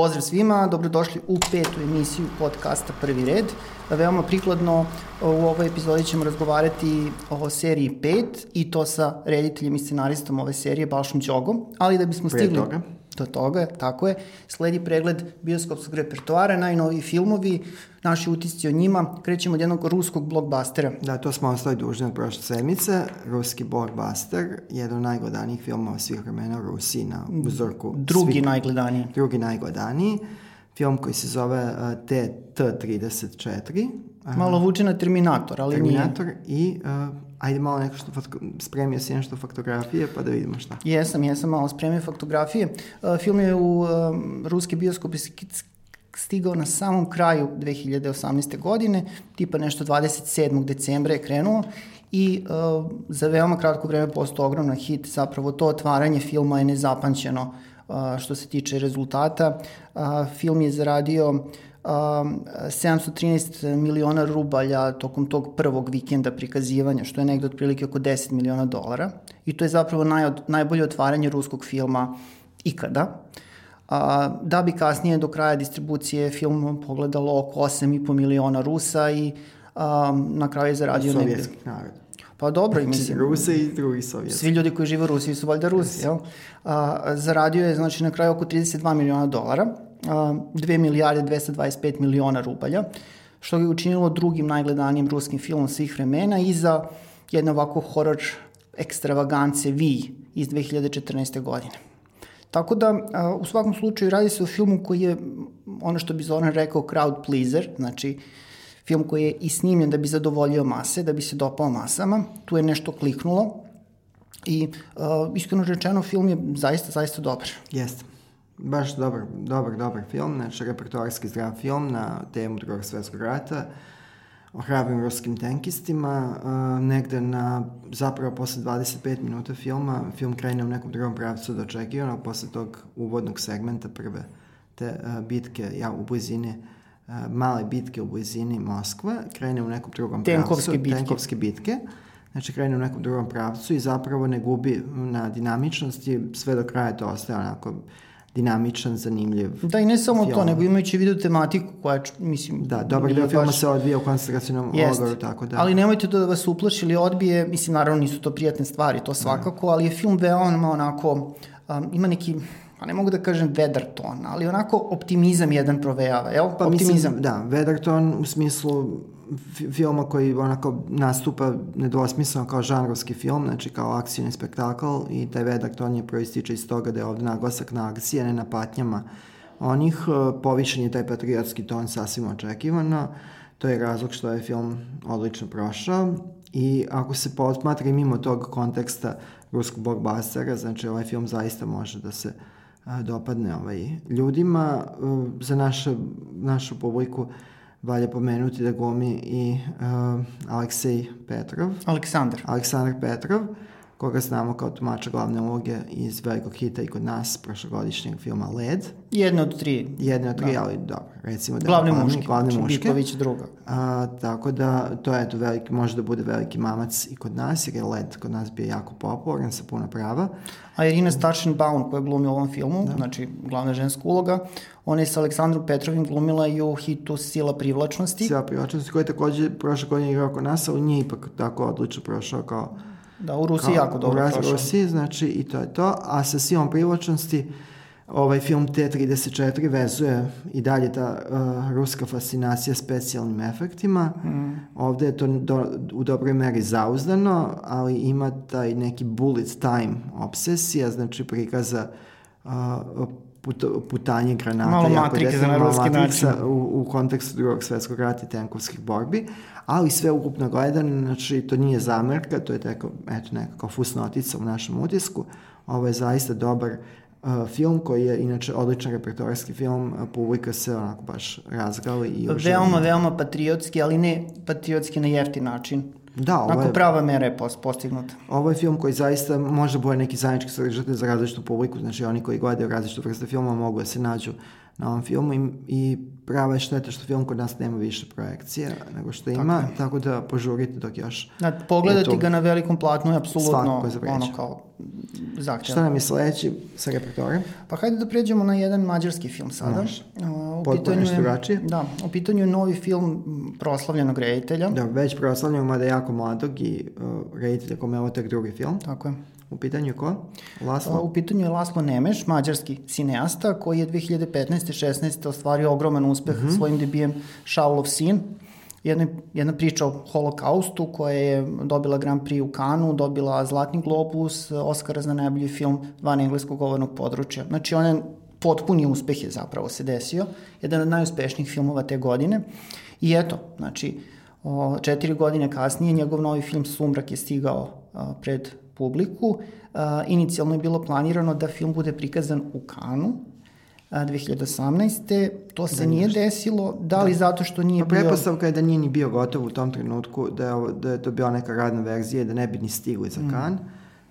Pozdrav svima, dobrodošli u petu emisiju podcasta Prvi red. Veoma prikladno u ovoj epizodi ćemo razgovarati o seriji 5 i to sa rediteljem i scenaristom ove serije Balšom Đogom, ali da bismo stigli... Pre toga do toga, tako je, sledi pregled bioskopskog repertoara, najnoviji filmovi, naši utisci o njima, krećemo od jednog ruskog blockbustera. Da, to smo ostali dužni od prošle sedmice. Ruski blockbuster, jedan od najgledanijih filmova svih vremena u Rusiji na uzorku. Drugi svih, najgledaniji. Drugi najgledaniji. Film koji se zove uh, TT34. Uh, Malo vuče na Terminator, ali Terminator nije. i uh, ajde malo neko što spremio si nešto faktografije pa da vidimo šta. Jesam, jesam malo spremio faktografije. Uh, film je u um, ruski bioskop stigao na samom kraju 2018. godine, tipa nešto 27. decembra je krenuo i uh, za veoma kratko vreme postao ogromna hit, zapravo to otvaranje filma je nezapančeno što se tiče rezultata. Film je zaradio uh, 713 miliona rubalja tokom tog prvog vikenda prikazivanja, što je negde otprilike oko 10 miliona dolara. I to je zapravo naj, najbolje otvaranje ruskog filma ikada. A, da bi kasnije do kraja distribucije film pogledalo oko 8,5 miliona Rusa i a, na kraju je zaradio negde... Sovjetskih naroda. Pa dobro, i mislim... Ruse i drugi sovjetski. Svi ljudi koji žive u Rusiji su valjda Rusi, jel? A, zaradio je, znači, na kraju oko 32 miliona dolara 2 milijarde 225 miliona rubalja, što ga je učinilo drugim najgledanijim ruskim filmom svih vremena i za jedno ovako horor ekstravagance Vi iz 2014. godine. Tako da, u svakom slučaju, radi se o filmu koji je, ono što bi Zoran rekao, crowd pleaser, znači film koji je i snimljen da bi zadovoljio mase, da bi se dopao masama. Tu je nešto kliknulo i, uh, iskreno rečeno, film je zaista, zaista dobar. Jeste baš dobar, dobar, dobar film, znači repertoarski zdrav film na temu drugog svetskog rata o hrabrim ruskim tenkistima. Uh, negde na, zapravo posle 25 minuta filma, film krene u nekom drugom pravcu do očekivano, posle tog uvodnog segmenta prve te uh, bitke ja, u blizini uh, male bitke u blizini Moskva, krene u nekom drugom Tenkovske pravcu. bitke. Tenkovske bitke. Znači krene u nekom drugom pravcu i zapravo ne gubi na dinamičnosti, sve do kraja to ostaje onako dinamičan, zanimljiv. Da, i ne samo film. to, nego imajući vidu tematiku koja, mislim... Da, dobar deo filma se odvija u koncentracijnom logoru, tako da... Ali nemojte to da vas uplaši ili odbije, mislim, naravno nisu to prijatne stvari, to svakako, da. ali je film veoma onako, um, ima neki, pa ne mogu da kažem vedar ton, ali onako optimizam jedan provejava, jel? Pa optimizam. mislim, da, vedar ton u smislu filma koji onako nastupa nedvosmisleno kao žanrovski film, znači kao akcijni spektakl i taj vedak ton je proističe iz toga da je ovde naglasak na akcije, ne na patnjama onih. E, povišen je taj patriotski ton sasvim očekivano. To je razlog što je film odlično prošao i ako se posmatra i mimo tog konteksta ruskog blockbustera, znači ovaj film zaista može da se dopadne ovaj, ljudima. E, za naše, našu publiku valja pomenuti da glumi i uh, Aleksej Petrov. Aleksandar. Aleksandar Petrov, koga znamo kao tumača glavne uloge iz velikog hita i kod nas, prošlogodišnjeg filma Led. Jedne od tri. Jedne od tri, da. ali dobro, recimo da glavne muške, glavne znači muške. Biković druga. A, tako da to je to veliki, može da bude veliki mamac i kod nas, jer je Led kod nas bio jako popularan sa puno prava. A Irina Staršenbaum koja glumi u ovom filmu, da. znači glavna ženska uloga, ona je sa Aleksandrom Petrovim glumila i u hitu Sila privlačnosti. Sila privlačnosti koji je takođe prošle godine igrao kod nas, ali nije ipak tako odlično prošao kao Da, u Rusiji jako dobro prošao. U Rusiji, znači i to je to. A sa silom privlačnosti ovaj film T-34 vezuje i dalje ta uh, ruska fascinacija specijalnim efektima. Mm. Ovde je to do, u dobroj meri zauzdano, ali ima taj neki bullet time obsesija, znači prikaza uh, put, putanje granata. Malo matrike za na ruski način. U, u kontekstu drugog svetskog rata i tenkovskih borbi, ali sve ukupno gledano, znači to nije zamerka, to je tako, eto, nekako fusnotica u našem utisku. Ovo je zaista dobar uh, film koji je inače odličan repertoarski film, publika se onako baš razgali i uživali. Veoma, veoma patriotski, ali ne patriotski na jeftin način. Da, ovo je, prava mera je postignuta. Ovo je film koji zaista može bude neki zajednički sadržatelj za različitu publiku, znači oni koji gledaju različitu vrste filma mogu da se nađu na ovom filmu i, i prava je šteta što film kod nas nema više projekcije nego što ima, tako, tako da požurite dok još... Da, pogledati ga na velikom platnu je apsolutno ono kao zahtjevno. Šta nam je sledeći sa repertoarem? Pa hajde da pređemo na jedan mađarski film sada. Može. Uh, Potpuno pitanju nešto je, drugačije. da, u pitanju je novi film proslavljenog reditelja. Da, već proslavljamo, mada jako mladog i uh, reditelja kome je ovo tek drugi film. Tako je. U pitanju je ko? Laslo? U pitanju je Laslo Nemeš, mađarski cineasta, koji je 2015. 16. ostvario ogroman uspeh Mhm. svojim debijem Šaulov sin. Jedna, jedna priča o holokaustu koja je dobila Grand Prix u Kanu, dobila Zlatni globus, Oscara za najbolji film van engleskog govornog područja. Znači, on je potpuni uspeh je zapravo se desio. Jedan od najuspešnijih filmova te godine. I eto, znači, o, četiri godine kasnije njegov novi film Sumrak je stigao a, pred publiku. A, inicijalno je bilo planirano da film bude prikazan u Kanu, a, 2018. To se nije desilo. Da li zato što nije Pa bio... pretpostavka je da nije ni bio gotov u tom trenutku, da je, da je to bila neka radna verzija, da ne bi ni stigli Mm. za kan.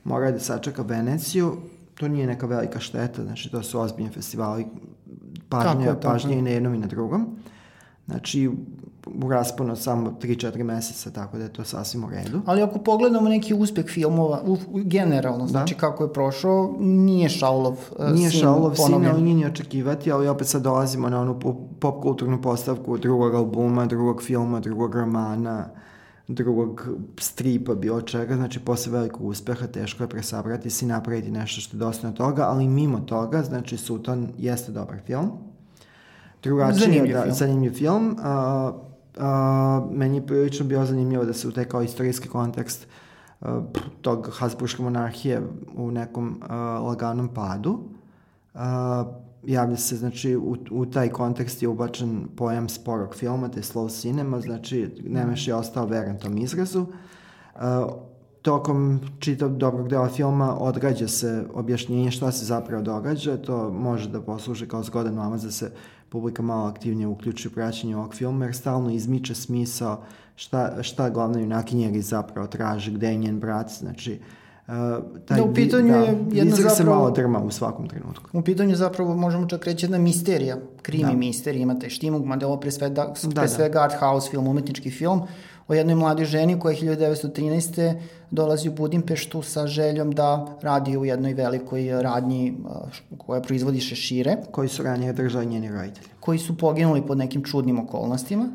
Mora je da sačeka Veneciju. To nije neka velika šteta, znači to su ozbiljni festivali. Tako Pažnja, je, tako pažnja je. i na jednom i na drugom. Znači, u rasponu samo 3-4 meseca, tako da je to sasvim u redu. Ali ako pogledamo neki uspeh filmova, u, generalno, znači kako je prošao, nije Šaulov uh, Nije sin Šaulov sin, ponovljen. ali nije ni očekivati, ali opet sad dolazimo na onu po- pop kulturnu postavku drugog albuma, drugog filma, drugog romana, drugog stripa, bilo čega, znači posle velikog uspeha teško je presabrati se i napraviti nešto što je dosta toga, ali mimo toga, znači Suton jeste dobar film. Drugačije, Zanimljiv da, film. zanimljiv film. A, meni je prilično bio zanimljivo da se u taj kao istorijski kontekst a, tog Habsburgske monarhije u nekom a, laganom padu. A, javlja se, znači, u, u taj kontekst je ubačen pojam sporog filma, te slow cinema, znači, Nemeš je ostao veran tom izrazu. A, tokom čitav dobrog dela filma odgađa se objašnjenje šta se zapravo događa, to može da posluži kao zgodan namaz da se publika malo aktivnije uključi u praćenje ovog filma, jer stalno izmiče smisao šta, šta glavna junakinja zapravo traži, gde je njen brat, znači uh, taj Da, u pitanju vi- je jedna izraz se zapravo- malo drma u svakom trenutku. U pitanju je zapravo, možemo čak reći, jedna misterija, krimi Da. misterija, ima taj štimuk, mada je ovo pre svega, pre Da, da. svega art house film, umetnički film, o jednoj mladoj ženi koja je 1913. dolazi u Budimpeštu sa željom da radi u jednoj velikoj radnji š- koja proizvodi šešire, Koji su ranije držali njeni roditelji. koji su poginuli pod nekim čudnim okolnostima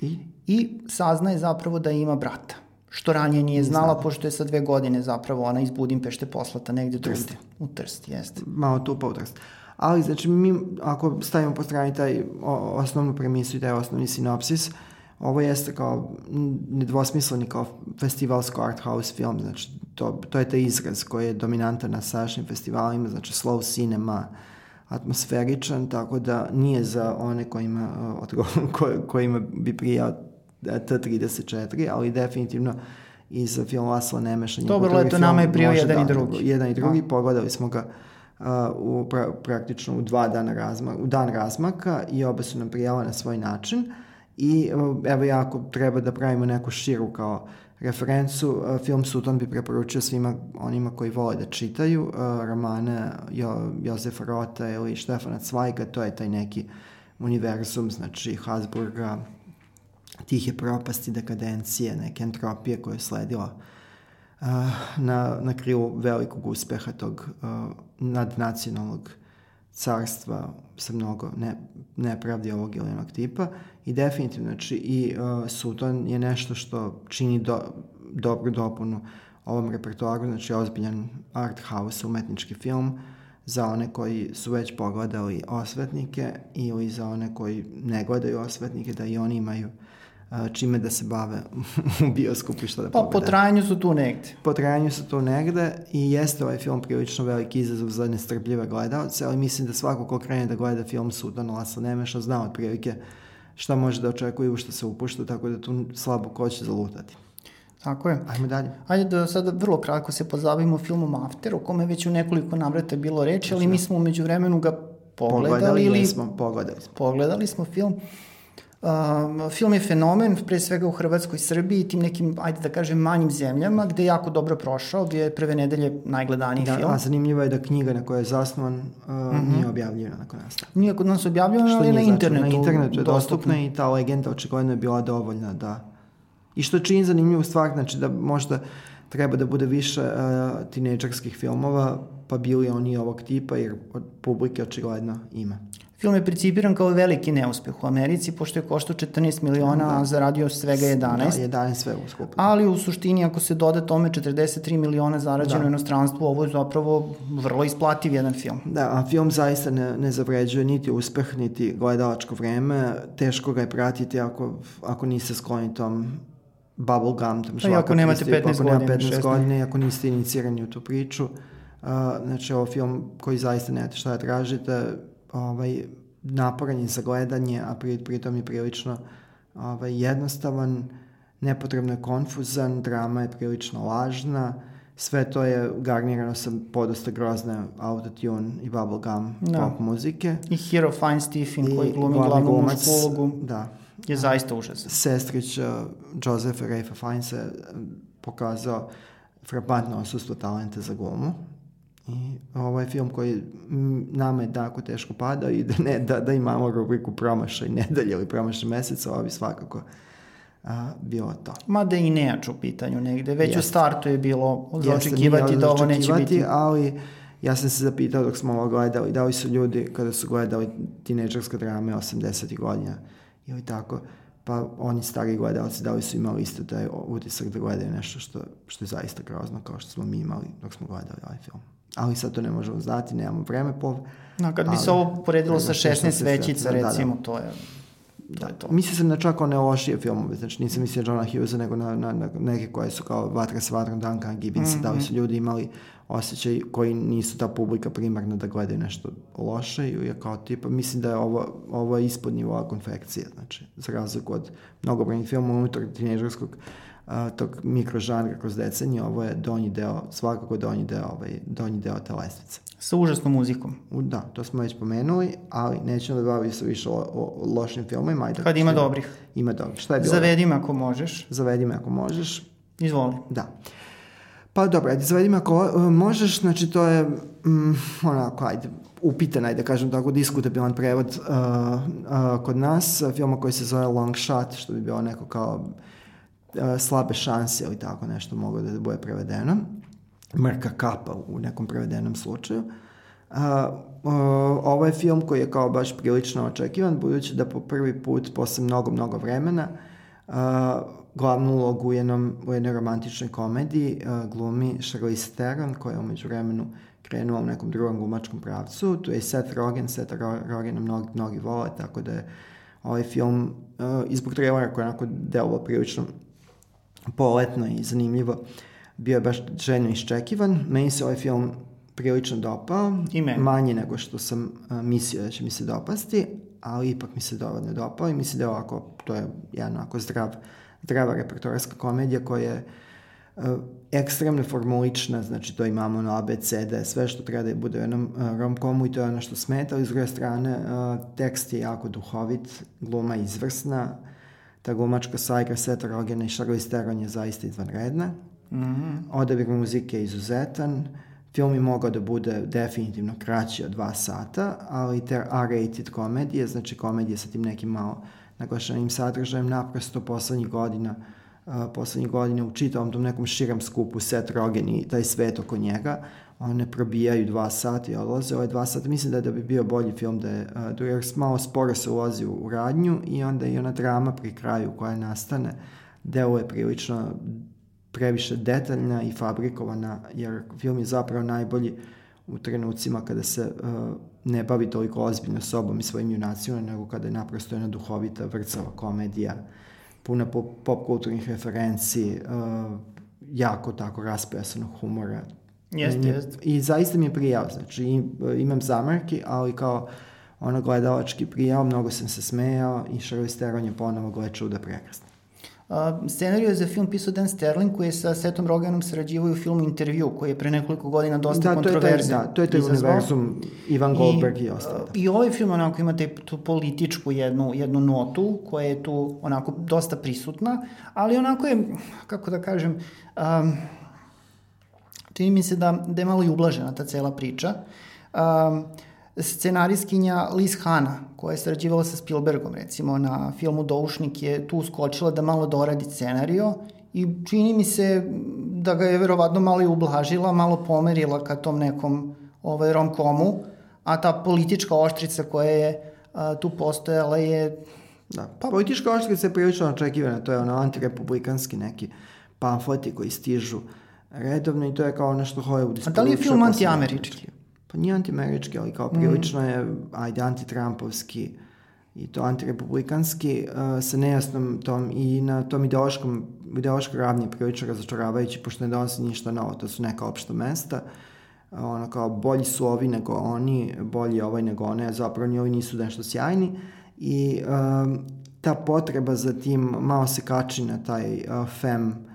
I i saznaje zapravo da ima brata što ranije nije znala, pošto je sa dve godine zapravo ona iz Budimpešte poslata negde drugde. U Trst, jeste. malo tu pautrst. Ali, znači, mi, ako stavimo po strani taj o, osnovnu premisu i taj osnovni sinopsis, ovo jeste kao nedvosmisleni kao festivalsko art house film, znači to, to je taj izraz koji je dominantan na sadašnjim festivalima, znači slow cinema, atmosferičan, tako da nije za one kojima, uh, odgo- ko, kojima bi prijao T34, ali definitivno i za film Lasla Nemeša. njegov Dobro, leto, film nama je prijao jedan i da- drugi. Jedan i drugi, pogledali smo ga uh, u pra, praktično u dva dana razmaka, u dan razmaka i oba su nam prijala na svoj način i evo ja ako treba da pravimo neku širu kao referencu, uh, film Suton bi preporučio svima onima koji vole da čitaju uh, romane jo, Jozefa Rota ili Štefana Cvajga, to je taj neki univerzum, znači Habsburga, tihe propasti, dekadencije, neke entropije koje je sledila uh, na, na krilu velikog uspeha tog nadnacionalnog carstva sa mnogo ne, nepravdi ovog ili onog tipa i definitivno znači i uh, Suton je nešto što čini do, dobru dopunu ovom repertoaru, znači ozbiljan art house, umetnički film za one koji su već pogledali osvetnike ili za one koji ne gledaju osvetnike da i oni imaju a, čime da se bave u bioskopu i što da Pa po pogledaju. trajanju su tu negde. Po trajanju su tu negde i jeste ovaj film prilično veliki izazov za nestrpljive gledalce, ali mislim da svako ko krene da gleda film Sudana Lasa Nemeša zna otprilike šta može da očekuje i u što se upušta, tako da tu slabo ko će zalutati. Tako je. Ajmo dalje. Ajde da sada vrlo kratko se pozabavimo filmom After, o kome već u nekoliko navrata bilo reći, ali mi smo umeđu vremenu ga pogledali, ili jesmo, pogledali smo. pogledali smo film. Um, film je fenomen, pre svega u Hrvatskoj i Srbiji i tim nekim, ajde da kažem, manjim zemljama, gde je jako dobro prošao, bio je prve nedelje najgledaniji da, film. A zanimljivo je da knjiga na kojoj je zasnovan uh, mm -hmm. nije objavljena nakon nastavka. Nije kod nas objavljena, ali na internetu. Na internetu je dostupna i ta legenda očigledno je bila dovoljna da... I što čini zanimljivu stvar, znači da možda treba da bude više uh, tinejdžerskih filmova, pa bili oni ovog tipa, jer od publike očigledno ima. Film je principiran kao veliki neuspeh u Americi, pošto je koštao 14 miliona, da. a zaradio svega 11. Da, 11 sve u skupu. Ali u suštini, ako se doda tome 43 miliona zarađeno da. u inostranstvu, ovo je zapravo vrlo isplativ jedan film. Da, a film zaista ne, ne zavređuje niti uspeh, niti gledalačko vreme. Teško ga je pratiti ako, ako niste skloni tom bubblegum, tom pa ako nemate 15 godina. Ako nema 15 godina ako niste inicirani u tu priču. Uh, znači, ovo film koji zaista nemate šta da tražite, ovaj, naporan je za gledanje, a pri, pritom je prilično ovaj, jednostavan, nepotrebno je konfuzan, drama je prilično lažna, sve to je garnirano sa podosta grozne autotune i bubblegum da. pop muzike. I Hero Feinstein koji glumi glavnu mušku ulogu. Da. Je zaista užasan. Sestrić uh, Joseph Rafe Fine se uh, pokazao frapantno osustvo talenta za glumu I ovo je film koji nama je tako teško pada i da, ne, da, da imamo rubriku promašaj nedelje ili promašaj meseca, ovo bi svakako a, bilo to. Mada i nejač u pitanju negde. Već Jeste. u startu je bilo za očekivati da ovo neće biti. Ali ja sam se zapitao dok smo ovo gledali, da li su ljudi kada su gledali tineđerske drame 80. godina ili tako, pa oni stari gledalci da li su imali isto taj utisak da gledaju nešto što, što je zaista grozno kao što smo mi imali dok smo gledali ovaj film ali sad to ne možemo znati, nemamo vreme po... No, kad bi ali, se ovo poredilo sa 16 svećica, recimo, da, da. to je... Da. To je to. Mislio sam na čak one lošije filmove, znači nisam mislio Johna Hughesa, nego na, na, na neke koje su kao Vatra s vatrom, Duncan Gibbons, mm -hmm. da li su ljudi imali osjećaj koji nisu ta publika primarna da gledaju nešto loše i je kao tipa, mislim da je ovo, ovo je ispod nivoa konfekcije, znači, za razliku od mnogobrojnih filmova unutar tinežerskog a, tog mikrožanra kroz decenije, ovo je donji deo, svakako donji deo, ovaj, donji deo te lestvice. Sa užasnom muzikom. U, da, to smo već pomenuli, ali nećemo da bavi se više o, o, o lošim filmima. Ajde, Kad ima dobrih. Ima dobrih. Šta je bilo? Zavedi me ako možeš. Zavedi me ako možeš. Izvoli. Da. Pa dobro, ajde, zavedi me ako uh, možeš, znači to je, mm, onako, ajde, upitan, ajde da kažem tako, diskutabilan prevod uh, uh, kod nas, filma koji se zove Long Shot, što bi bilo neko kao slabe šanse ili tako nešto moglo da bude prevedeno. Mrka kapa u nekom prevedenom slučaju. A, uh, ovo je film koji je kao baš prilično očekivan, budući da po prvi put, posle mnogo, mnogo vremena, uh, glavnu ulogu u, jednom, u jednoj romantičnoj komediji uh, glumi Charlize Theron, koja je umeđu vremenu krenula u nekom drugom glumačkom pravcu. Tu je Seth Rogen, Seth Rogen mnogi, mnogi vole, tako da je ovaj film uh, izbog trailera koji je onako delovao prilično poletno i zanimljivo. Bio je baš željno iščekivan. Meni se ovaj film prilično dopao. Manje nego što sam uh, mislio da će mi se dopasti, ali ipak mi se dovoljno dopao i mislim da je ovako, to je jedna ovako zdrav, zdrava repertoarska komedija koja je uh, ekstremno formulična, znači to imamo na ABCD, sve što treba da bude u jednom uh, romkomu i to je ono što smeta, ali s druge strane tekst je jako duhovit, gluma izvrsna, ta glumačka sajka Seta Rogena i Charlize Theron je zaista izvanredna. Mm -hmm. Odabir muzike je izuzetan. Film je mogao da bude definitivno kraći od dva sata, ali te R-rated komedije, znači komedije sa tim nekim malo naglašenim sadržajem, naprosto poslednjih godina uh, poslednjih godina u čitavom tom nekom širem skupu Seth Rogen i taj svet oko njega, one probijaju dva sata i odlaze. Ove dva sata mislim da, da bi bio bolji film da je, uh, jer malo sporo se ulazi u, radnju i onda i ona drama pri kraju koja nastane deluje prilično previše detaljna i fabrikovana, jer film je zapravo najbolji u trenucima kada se uh, ne bavi toliko ozbiljno sobom i svojim junacima, nego kada je naprosto jedna duhovita, vrcava komedija, puna pop, pop kulturnih referenci, uh, jako tako raspesanog humora, Jeste, jeste. I zaista mi je prijao, znači imam zamarki, ali kao ono gledalački prijao, mnogo sam se smejao i Charlize Theron je ponovo gleda čuda prekrasno. Uh, scenariju je za film pisao Dan Sterling koji je sa Setom Roganom sarađivao u filmu Intervju koji je pre nekoliko godina dosta da, kontroverzan. Da, to je taj univerzum Ivan Goldberg i, i ostalo. I ovaj film onako ima te, tu političku jednu, jednu notu koja je tu onako dosta prisutna, ali onako je, kako da kažem, um, čini mi se da, da je malo i ublažena ta cela priča. Um, scenarijskinja Liz Hanna, koja je sarađivala sa Spielbergom, recimo, na filmu Doušnik, je tu skočila da malo doradi scenario i čini mi se da ga je verovatno malo i ublažila, malo pomerila ka tom nekom ovaj, rom-komu, a ta politička oštrica koja je a, tu postojala je... Da, pa, politička oštrica je prilično očekivana, to je ono antirepublikanski neki pamfleti koji stižu redovno i to je kao nešto Hollywood isporučuje. A da li je film antiamerički? pa nije antiamerički, ali kao prilično je, ajde, antitrampovski i to antirepublikanski uh, sa nejasnom tom i na tom ideološkom, ideološkoj ravni prilično razočaravajući, pošto ne donosi ništa novo, to su neka opšta mesta, uh, ono kao bolji su ovi nego oni, bolji ovaj nego one, zapravo ni ovi nisu nešto sjajni i uh, ta potreba za tim malo se kači na taj uh, fem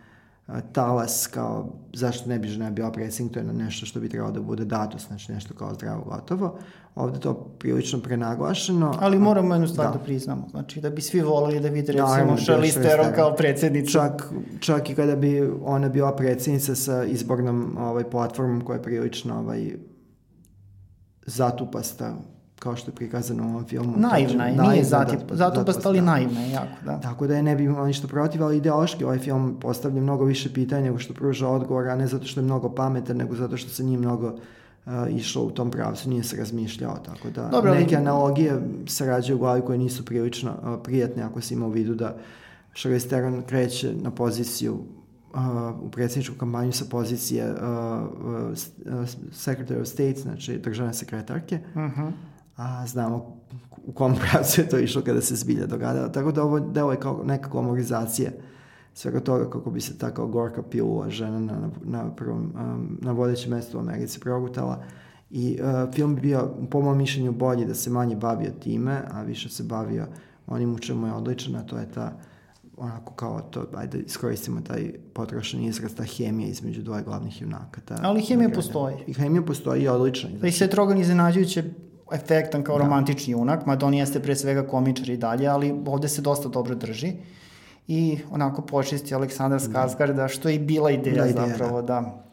talas kao zašto ne bi žena bila predsjednik, to je nešto što bi trebalo da bude dato, znači nešto kao zdravo gotovo. Ovde to prilično prenaglašeno. Ali moramo jednu stvar da, da priznamo, znači da bi svi volili da vide recimo Charlize Theron kao predsjednica. Čak, čak i kada bi ona bila predsjednica sa izbornom ovaj, platformom koja je prilično ovaj, zatupasta kao što je prikazano u ovom filmu. Naivna je, nije zatip, da, zatupast, ali da. naivna je jako, da. Tako da je ne bi imao ništa protiv, ali ideološki ovaj film postavlja mnogo više pitanja nego što pruža odgovor, a ne zato što je mnogo pametan, nego zato što se nije mnogo uh, išao u tom pravcu, nije se razmišljao, tako da Dobro, neke analogije se rađaju u glavi koje nisu prilično uh, prijatne ako se ima u vidu da Charlize Theron kreće na poziciju uh, u predsjedničku kampanju sa pozicije uh, uh, Secretary of State, znači državne sekretarke. Uh mhm. -huh a znamo u kom pravcu je to išlo kada se zbilja dogadala. Tako da ovo delo je kao neka komorizacija svega toga kako bi se tako gorka pilula žena na, na, prvom, um, na vodećem mestu u Americi progutala. I uh, film bi bio, po mojom mišljenju, bolji da se manje bavio time, a više se bavio onim u čemu je odličan, a to je ta onako kao to, ajde iskoristimo taj potrošen izraz, ta hemija između dvoje glavnih junaka. Ta, Ali hemija postoji. I hemija postoji i odlična. Pa i sve Trogan iznenađujuće efektan kao da. romantični junak, mada on jeste pre svega komičar i dalje, ali ovde se dosta dobro drži. I onako počisti Aleksandar da. Skarsgarda, što je i bila ideja, da, ideja zapravo, da. da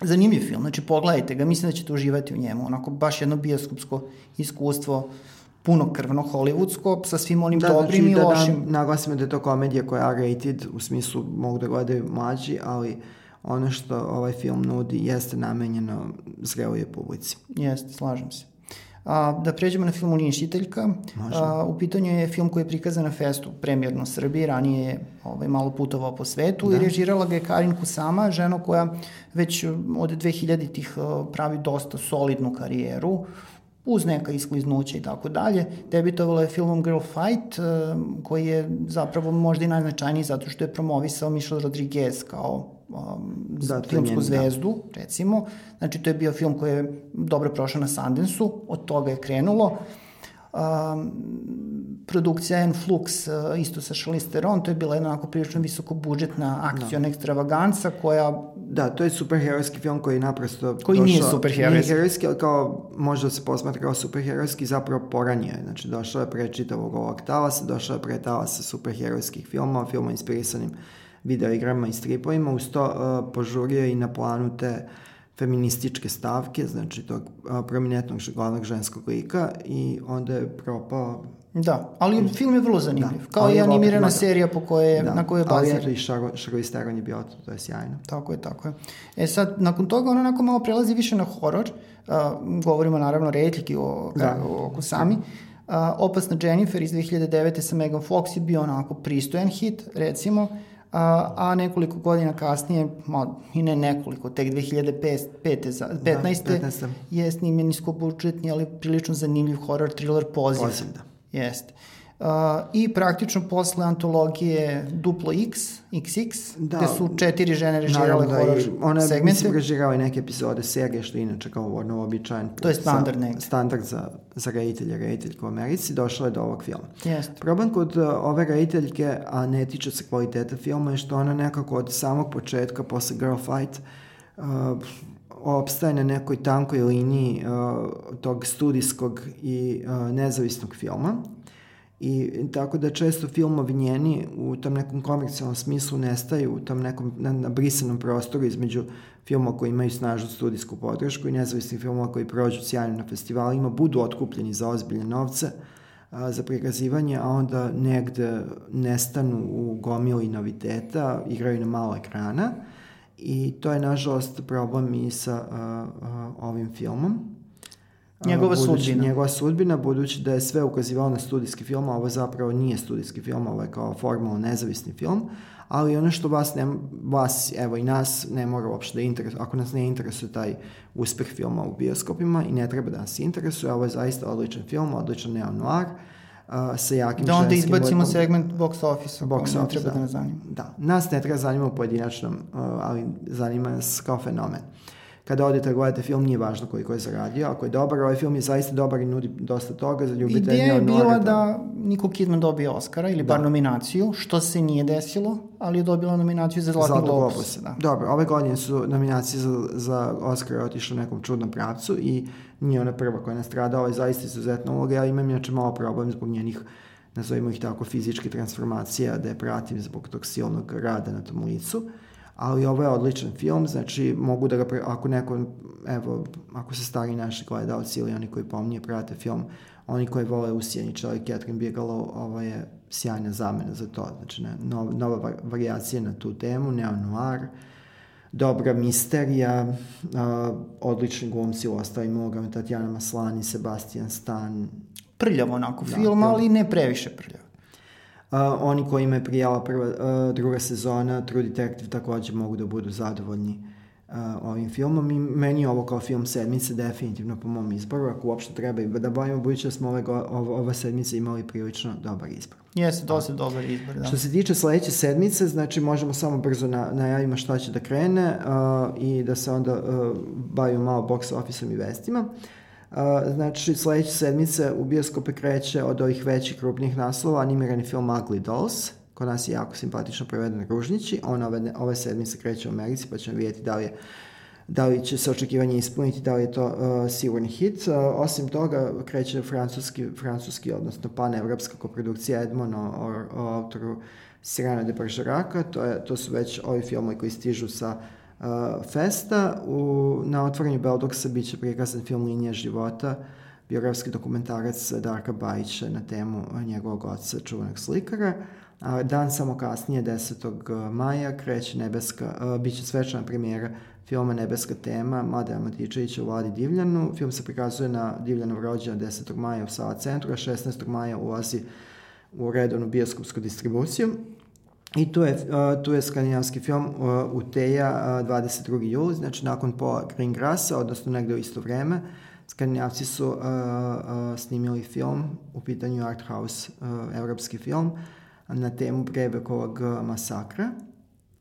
Zanimljiv film, znači pogledajte ga, mislim da ćete uživati u njemu, onako baš jedno bioskopsko iskustvo, puno krvno hollywoodsko, sa svim onim da, dobrim znači, i da lošim. Da, naglasimo da je to komedija koja je rated, u smislu mogu da gledaju mlađi, ali ono što ovaj film nudi jeste namenjeno zrelije publici. Jeste, slažem se. A, da pređemo na film Uništiteljka. A, u pitanju je film koji je prikazan na festu, premjerno Srbiji, ranije je ovaj, malo putovao po svetu da. i režirala ga je Karin Kusama, žena koja već od 2000-ih pravi dosta solidnu karijeru uz neka iskliznuća i tako dalje. Debitovala je filmom Girl Fight, koji je zapravo možda i najznačajniji zato što je promovisao Michelle Rodriguez kao um, da, filmsku njen, da. zvezdu, da. recimo. Znači, to je bio film koji je dobro prošao na Sundance-u, od toga je krenulo. Um, produkcija Enflux, uh, isto sa Charlize Theron, to je bila jedna onako prilično visoko budžetna akcijona da. ekstravaganca koja... Da, to je superherojski film koji naprosto... Koji došao, nije superherojski. Nije herojski, ali kao može da se posmatra kao superherojski, zapravo poranije. Znači, došao je pre čitavog ovog talasa, došao je pre talasa superherojskih filmova, filmova inspirisanim uh, videoigrama i stripovima, uz to uh, požurio i na planu te feminističke stavke, znači tog uh, prominentnog glavnog ženskog lika i onda je propao Da, ali film je vrlo zanimljiv. Da, Kao i animirana opet, serija po koje, da, na kojoj je baziran. Ali eto i Charlize Theron je bio to, to je sjajno. Tako je, tako je. E sad, nakon toga on onako malo prelazi više na horor. Uh, govorimo naravno redljiki o, da. o, o sami. Uh, Opasna Jennifer iz 2009. sa Megan Fox je bio onako pristojan hit, recimo a, a nekoliko godina kasnije, ma, i ne nekoliko, tek 2005. 15. Da, 15. je snimljen niskobudžetni, ali prilično zanimljiv horror thriller Poziv. Poziv, da. Jeste. Uh, I praktično posle antologije Duplo X, XX, da, gde su četiri žene režirale da horor ona segmente. mislim, režirala i neke epizode serije, što je inače kao ono običajen put To je standard za, standard za, za reditelje, rediteljke u Americi, došla je do ovog filma. Jeste. Problem kod uh, ove rediteljke, a ne tiče se kvaliteta filma, je što ona nekako od samog početka, posle Girl Fight, uh, opstaje na nekoj tankoj liniji uh, tog studijskog i uh, nezavisnog filma. I tako da često filmovi njeni u tom nekom komercijalnom smislu nestaju u tom nekom na, na brisanom prostoru između filmova koji imaju snažnu studijsku podršku i nezavisnih filmova koji prođu sjajno na festivalima, budu otkupljeni za ozbiljne novce a, za prikazivanje, a onda negde nestanu u gomili noviteta, igraju na malo ekrana i to je nažalost problem i sa a, a, ovim filmom. Njegova budući, sudbina. Njegova sudbina, budući da je sve ukazivao na studijski film, a ovo zapravo nije studijski film, ovo je kao formalno nezavisni film, ali ono što vas, ne, vas evo i nas, ne mora uopšte da interesuje, ako nas ne interesuje taj uspeh filma u bioskopima i ne treba da nas interesuje, ovo je zaista odličan film, odličan neo-noir, uh, sa jakim Da onda izbacimo vodom. segment box office, Box box ne office, treba da da. nas zanima. Da, nas ne treba zanima u pojedinačnom, uh, ali zanima nas kao fenomen. Kada odete da gledate film, nije važno koliko je zaradio. Ako je dobar, ovaj film je zaista dobar i nudi dosta toga za ljubitelje. Ideja je bila da Niko Kidman dobije Oscara ili bar nominaciju, što se nije desilo, ali je dobila nominaciju za Zlatni Zlatni globus. globus. Da. Dobro, ove godine su nominacije za, za Oscar otišle u nekom čudnom pravcu i nije ona prva koja je nastradala, ovo je zaista izuzetna uloga. Ja imam inače malo problem zbog njenih nazovimo ih tako, fizičke transformacija, da je pratim zbog tog silnog rada na tom licu. Ali ovo je odličan film, znači mogu da ga, pre, ako neko, evo, ako se stari naši gledalci ili oni koji pomnije prate film, oni koji vole Usijeni čovjek Catherine Bigelow, ovo je sjajna zamena za to. Znači, ne, nova, nova var- varijacija na tu temu, neo-noir, dobra misterija, uh, odlični glumci u ostalim ulogama, Tatjana Maslani, Sebastian Stan, Prljavo onako Da, film, ali ne previše prljavo. Uh, oni koji me prijala prva, uh, druga sezona, True Detective takođe mogu da budu zadovoljni uh, ovim filmom i meni je ovo kao film sedmice definitivno po mom izboru, ako uopšte treba i da bavimo, budući da smo ove, ovo, ova sedmica imali prilično dobar izbor. Jeste, dosta dobar izbor, da. Što se tiče sledeće sedmice, znači možemo samo brzo na, najavimo šta će da krene uh, i da se onda uh, bavimo malo box office-om i vestima. Uh, znači, sledeće sedmice u bioskope kreće od ovih većih krupnih naslova animirani film Ugly Dolls, kod nas je jako simpatično preveden Ružnići, on ove, ove sedmice kreće u Americi, pa ćemo vidjeti da li je da li će se očekivanje ispuniti, da li je to uh, sigurni hit. Uh, osim toga, kreće francuski, francuski odnosno panevropska koprodukcija Edmond o, o, o autoru Sirena de Bergeraka, to, je, to su već ovi filmovi koji stižu sa uh, festa. U, na otvorenju Beldoksa bit će prikazan film Linija života, biografski dokumentarac Darka Bajića na temu njegovog oca, čuvanog slikara. A dan samo kasnije, 10. maja, kreće nebeska, uh, bit će svečana premijera filma Nebeska tema Mladen Matičevića u Vladi Divljanu. Film se prikazuje na Divljanov rođena 10. maja u Sava centru, a 16. maja ulazi u redovnu bioskopsku distribuciju. I tu je, tu je skandinavski film Uteja uh, 22. juli, znači nakon pola Greengrassa, odnosno negde u isto vreme. Skandinavci su snimili film, u pitanju art house, evropski film, na temu Brebekovog masakra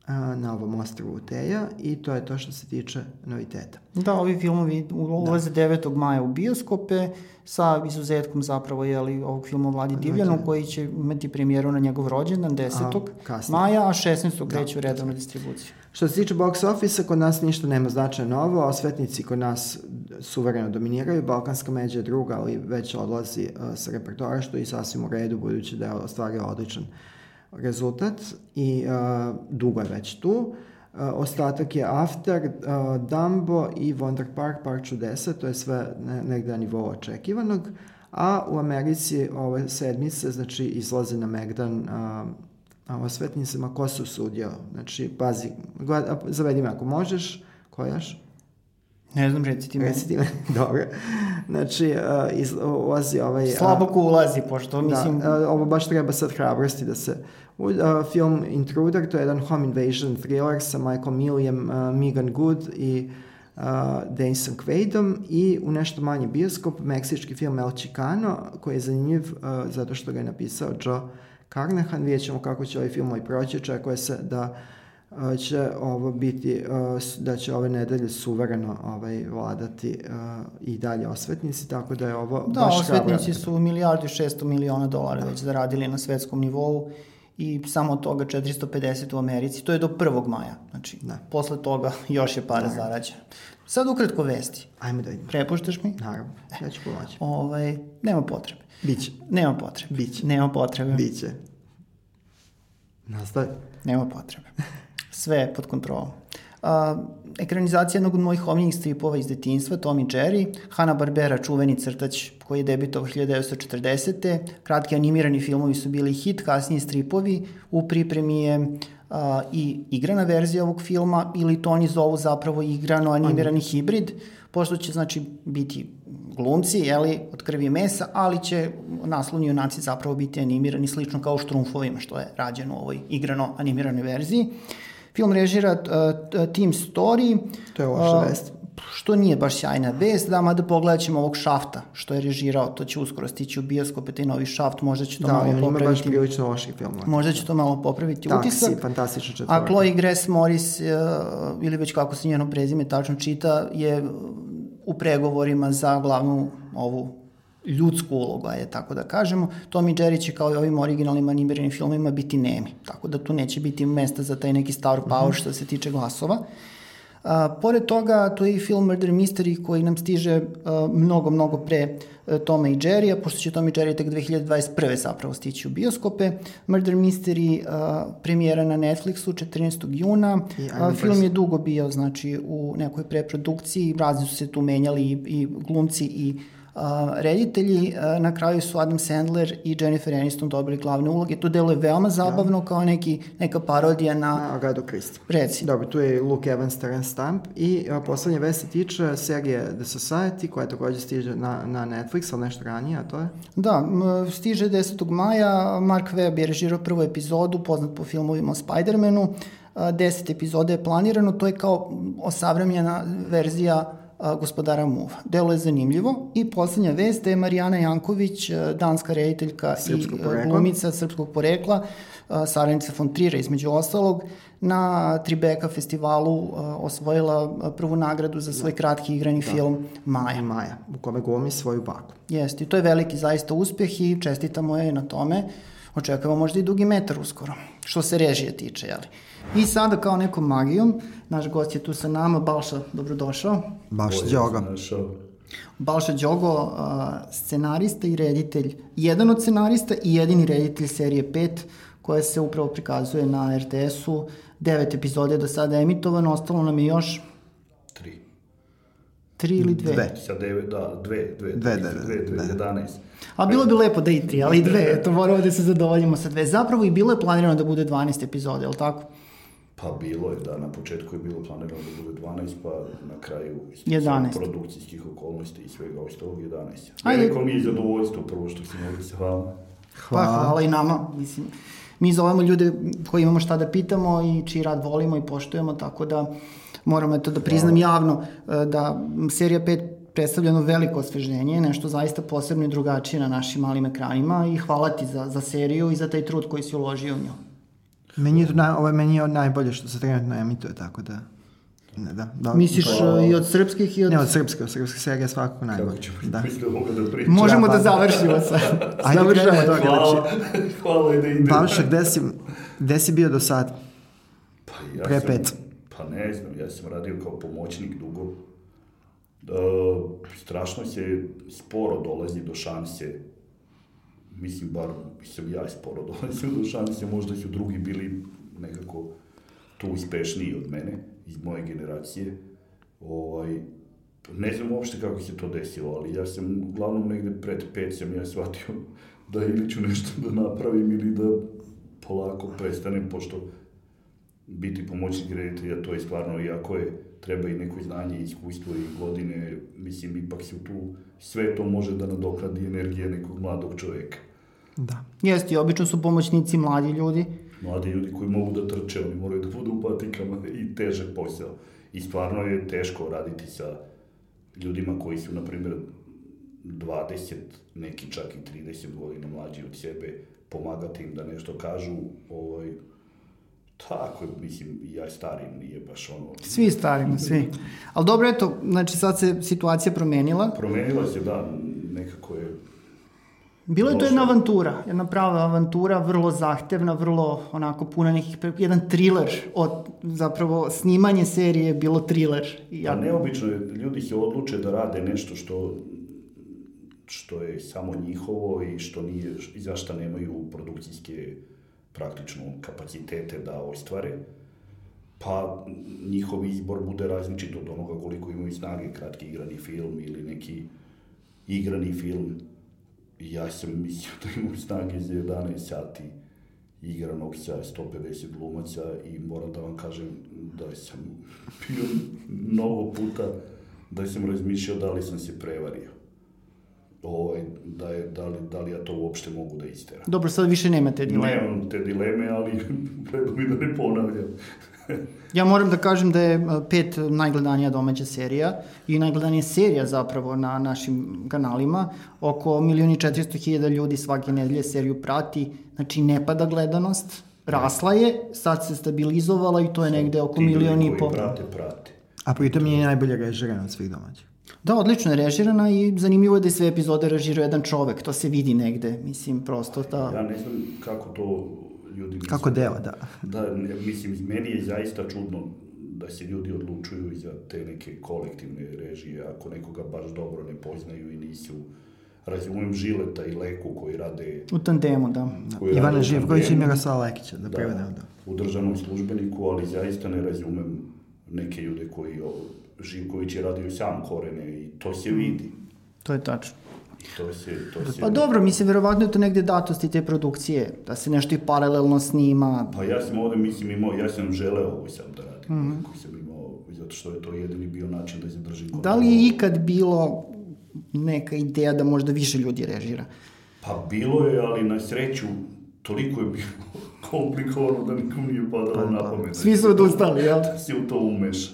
na ovom ostrovu Uteja i to je to što se tiče noviteta. Da, ovi filmovi ulaze da. 9. maja u bioskope sa izuzetkom zapravo jeli, ovog filma Vladi Divljanu koji će imati premijeru na njegov rođendan 10. kasnije. maja, a 16. kreće u redovnu distribuciju. Što se tiče box office kod nas ništa nema značajno novo, osvetnici kod nas suvereno dominiraju, Balkanska međa je druga, ali već odlazi uh, sa repertoara, što je i sasvim u redu, budući da je ostvario odličan rezultat i uh, dugo je već tu. Uh, ostatak je After, uh, Dumbo i Wonder Park, Park čudesa, to je sve ne, negde na nivou očekivanog, a u Americi ove sedmice, znači, izlaze na Megdan uh, a osvetnicama ko se usudio. Znači, pazi, gled, a, zavedi me ako možeš, ko još? Ne znam, reci ti meni. Reci ti me, dobro. Znači, uh, iz, ulazi ovaj... uh, Slabo ko ulazi, pošto mislim... Da, uh, ovo baš treba sad hrabrosti da se... Uh, film Intruder, to je jedan home invasion thriller sa Michael Milliam, uh, Megan Good i uh, Denisom Quaidom i u nešto manji bioskop meksički film El Chicano koji je zanimljiv uh, zato što ga je napisao Joe Carnahan. Vidjet ćemo kako će ovaj film ovaj proći. Očekuje se da uh, će ovo biti, uh, da će ove nedelje suvereno ovaj, vladati uh, i dalje osvetnici, tako da je ovo Da, baš osvetnici hrabro. su milijardu i 600 miliona dolara već zaradili na svetskom nivou i samo toga 450 u Americi. To je do 1. maja. Znači, Da. posle toga još je para zarađeno. Sad ukratko vesti. Ajmo da vidimo. Prepuštaš mi? Naravno, ja ću pomoći. Ovaj, nema potrebe. Biće. Nema potrebe. Biće. Nema potrebe. Biće. Nastavi. Nema potrebe. Sve je pod kontrolom. A, ekranizacija jednog od mojih omiljenih stripova iz detinjstva, Tom i Jerry, Hanna-Barbera, čuveni crtač koji je debitovao 1940. Kratki animirani filmovi su bili hit, kasnije stripovi. U pripremi je a, i igrana verzija ovog filma ili to oni zovu zapravo igrano animirani hibrid, pošto će znači biti glumci, jeli, od krvi i mesa, ali će naslovni junaci zapravo biti animirani slično kao u Štrumfovima, što je rađeno u ovoj igrano animiranoj verziji. Film režira uh, Team Story. To je loša uh, vest. Što nije baš sjajna vest, da, mada pogledat ćemo ovog šafta, što je režirao, to će uskoro stići u bioskope, taj novi šaft, možda će to Da, malo on ima baš popraviti. prilično loših filmova. Možda će to malo popraviti Taksi, utisak. fantastična A četvorka. Chloe Grace Morris, uh, ili već kako se njeno prezime tačno čita, je u pregovorima za glavnu ovu ljudsku ulogu, ajde tako da kažemo. Tom i Jerry će kao i ovim originalnim animiranim filmima biti nemi, tako da tu neće biti mesta za taj neki star power što se tiče glasova. A, pored toga, tu je i film Murder Mystery koji nam stiže a, mnogo, mnogo pre a, Toma i Jerry-a, pošto će Tom i Jerry tek 2021. zapravo stići u bioskope. Murder Mystery a, premijera na Netflixu 14. juna. A, film je dugo bio znači, u nekoj preprodukciji, razni su se tu menjali i, i glumci i a, reditelji. Na kraju su Adam Sandler i Jennifer Aniston dobili glavne uloge. To deluje veoma zabavno kao neki, neka parodija na... Na Agadu Christie. Reci. Dobro, tu je Luke Evans, Terence Stamp i a, poslednja vest se tiče serije The Society koja takođe stiže na, na Netflix, ali nešto ranije, a to je? Da, stiže 10. maja, Mark Webb je režirao prvu epizodu, poznat po filmovima o Spider-Manu, A, deset epizoda je planirano, to je kao osavremljena verzija gospodara Muva. Delo je zanimljivo i poslednja vest da je Marijana Janković, danska rediteljka Srpskog i porekla. glumica srpskog porekla, saradnica von Trira između ostalog, na Tribeka festivalu osvojila prvu nagradu za svoj kratki igrani film Maja. Maja, u kome glumi svoju baku. Jeste, i to je veliki zaista uspeh i čestitamo je na tome. Očekujemo možda i dugi metar uskoro, što se režije tiče, jeli. I sada kao nekom magijom, naš gost je tu sa nama, Balša, dobrodošao. Sam našao. Balša Đogo, a, scenarista i reditelj, jedan od scenarista i jedini reditelj serije 5, koja se upravo prikazuje na RTS-u. Devet epizode je do sada emitovano, ostalo nam je još. Tri ili dve. Dve. Sa devet, da, dve, dve, Dve, dve, da, dve, dve, da. jedanaest. A bilo bi lepo da i tri, ali i dve, eto moramo da se zadovoljimo sa dve. Zapravo i bilo je planirano da bude 12 epizode, je li tako? Pa bilo je, da, na početku je bilo planirano da bude 12, pa na kraju iz 11. produkcijskih okolnosti i svega ostalog 11. Ajde. Veliko mi je zadovoljstvo prvo što si mogli se hvala. Pa hvala i nama, mislim. Mi zovemo ljude koji imamo šta da pitamo i čiji rad volimo i poštujemo, tako da moramo eto da priznam javno e, da serija 5 predstavlja jedno veliko osveženje, nešto zaista posebno i drugačije na našim malim ekranima i hvala ti za, za seriju i za taj trud koji si uložio u nju. Meni je, to naj, ovo je meni je najbolje što se trenutno emituje, tako da... Ne, da, da, Misliš Pa- e, i od srpskih i od... Ne, od srpske, od srpske serije svakako Kako najbolje. ćemo Da. da da. Možemo Da, da završimo sad. Ajde, od toga. Hvala, Znači, hvala i da ide. Balša, gde si, gde si bio do sad? Pa ja Pre sam, pet. Ne znam, ja sam radio kao pomoćnik dugo. E, strašno se sporo dolazi do šanse. Mislim, bar sam ja sporo dolazio do šanse, možda su drugi bili nekako tu uspešniji od mene, iz moje generacije. Ovaj, ne znam uopšte kako se to desilo, ali ja sam uglavnom negde pred pet sam ja shvatio da ili ću nešto da napravim ili da polako prestanem, pošto biti pomoćnik reditelja, to je stvarno, iako je, treba i neko znanje, iskustvo i godine, mislim, ipak se tu, sve to može da nadokradi energije nekog mladog čoveka. Da. Jeste, i obično su pomoćnici mladi ljudi. Mladi ljudi koji mogu da trče, oni moraju da budu u patikama i težak posao. I stvarno je teško raditi sa ljudima koji su, na primjer, 20, neki čak i 30 godina mlađi od sebe, pomagati im da nešto kažu, ovaj, tako, mislim, ja starim nije baš ono... Svi starimo, svi. Ali dobro, eto, znači sad se situacija promenila. Promenila se, da, nekako je Bilo je to jedna avantura, jedna prava avantura, vrlo zahtevna, vrlo onako puna nekih, jedan thriller, od, zapravo snimanje serije je bilo thriller. I Ja, ja, neobično je, ljudi se odluče da rade nešto što što je samo njihovo i što nije, i zašto nemaju produkcijske praktično kapacitete da ostvare, pa njihov izbor bude različit od onoga koliko imaju snage, kratki igrani film ili neki igrani film. Ja sam mislio da imaju snage za 11 sati igranog sa 150 glumaca i moram da vam kažem da sam bio mnogo puta da sam razmišljao da li sam se prevario. Ovaj, da, je, da, li, da li ja to uopšte mogu da isteram. dobro, sad više nemate dileme. Nemam te dileme, ali treba mi da ne ponavljam. Ja moram da kažem da je a, pet najgledanija domaća serija i najgledanija serija zapravo na našim kanalima. Oko milijuni 400 hiljada ljudi svake nedelje seriju prati, znači ne pada gledanost, rasla je, sad se stabilizovala i to je negde oko Ti ljudi milion i koji po. prate, prate. A pritom je najbolje režirana od svih domaćih. Da, odlično je režirana i zanimljivo je da je sve epizode režirao jedan čovek, to se vidi negde, mislim, prosto da... Ja ne znam kako to ljudi misle. Kako deo, da. Da, mislim, meni je zaista čudno da se ljudi odlučuju i za te neke kolektivne režije, ako nekoga baš dobro ne poznaju i nisu razumem Žileta i Leku koji rade U tandemu, da. rade Ivana Živković i. Miroslava Lekića, da prevedemo da. u državnom službeniku, ali zaista ne razumem neke ljude koji o, Živković je radio sam korene i to se vidi. To je tačno. To se, to se Pa dobro, mislim, verovatno je to negde datosti te produkcije, da se nešto i paralelno snima. Pa ja sam ovde, mislim, imao, ja sam želeo ovo sam da radim, Mhm. mm sam imao, zato što je to jedini bio način da zadržim Da li je ikad bilo neka ideja da možda više ljudi režira? Pa bilo je, ali na sreću toliko je bilo komplikovano da nikom nije padalo na pamet. Pa Svi su odustali, jel? Da se u to umeša.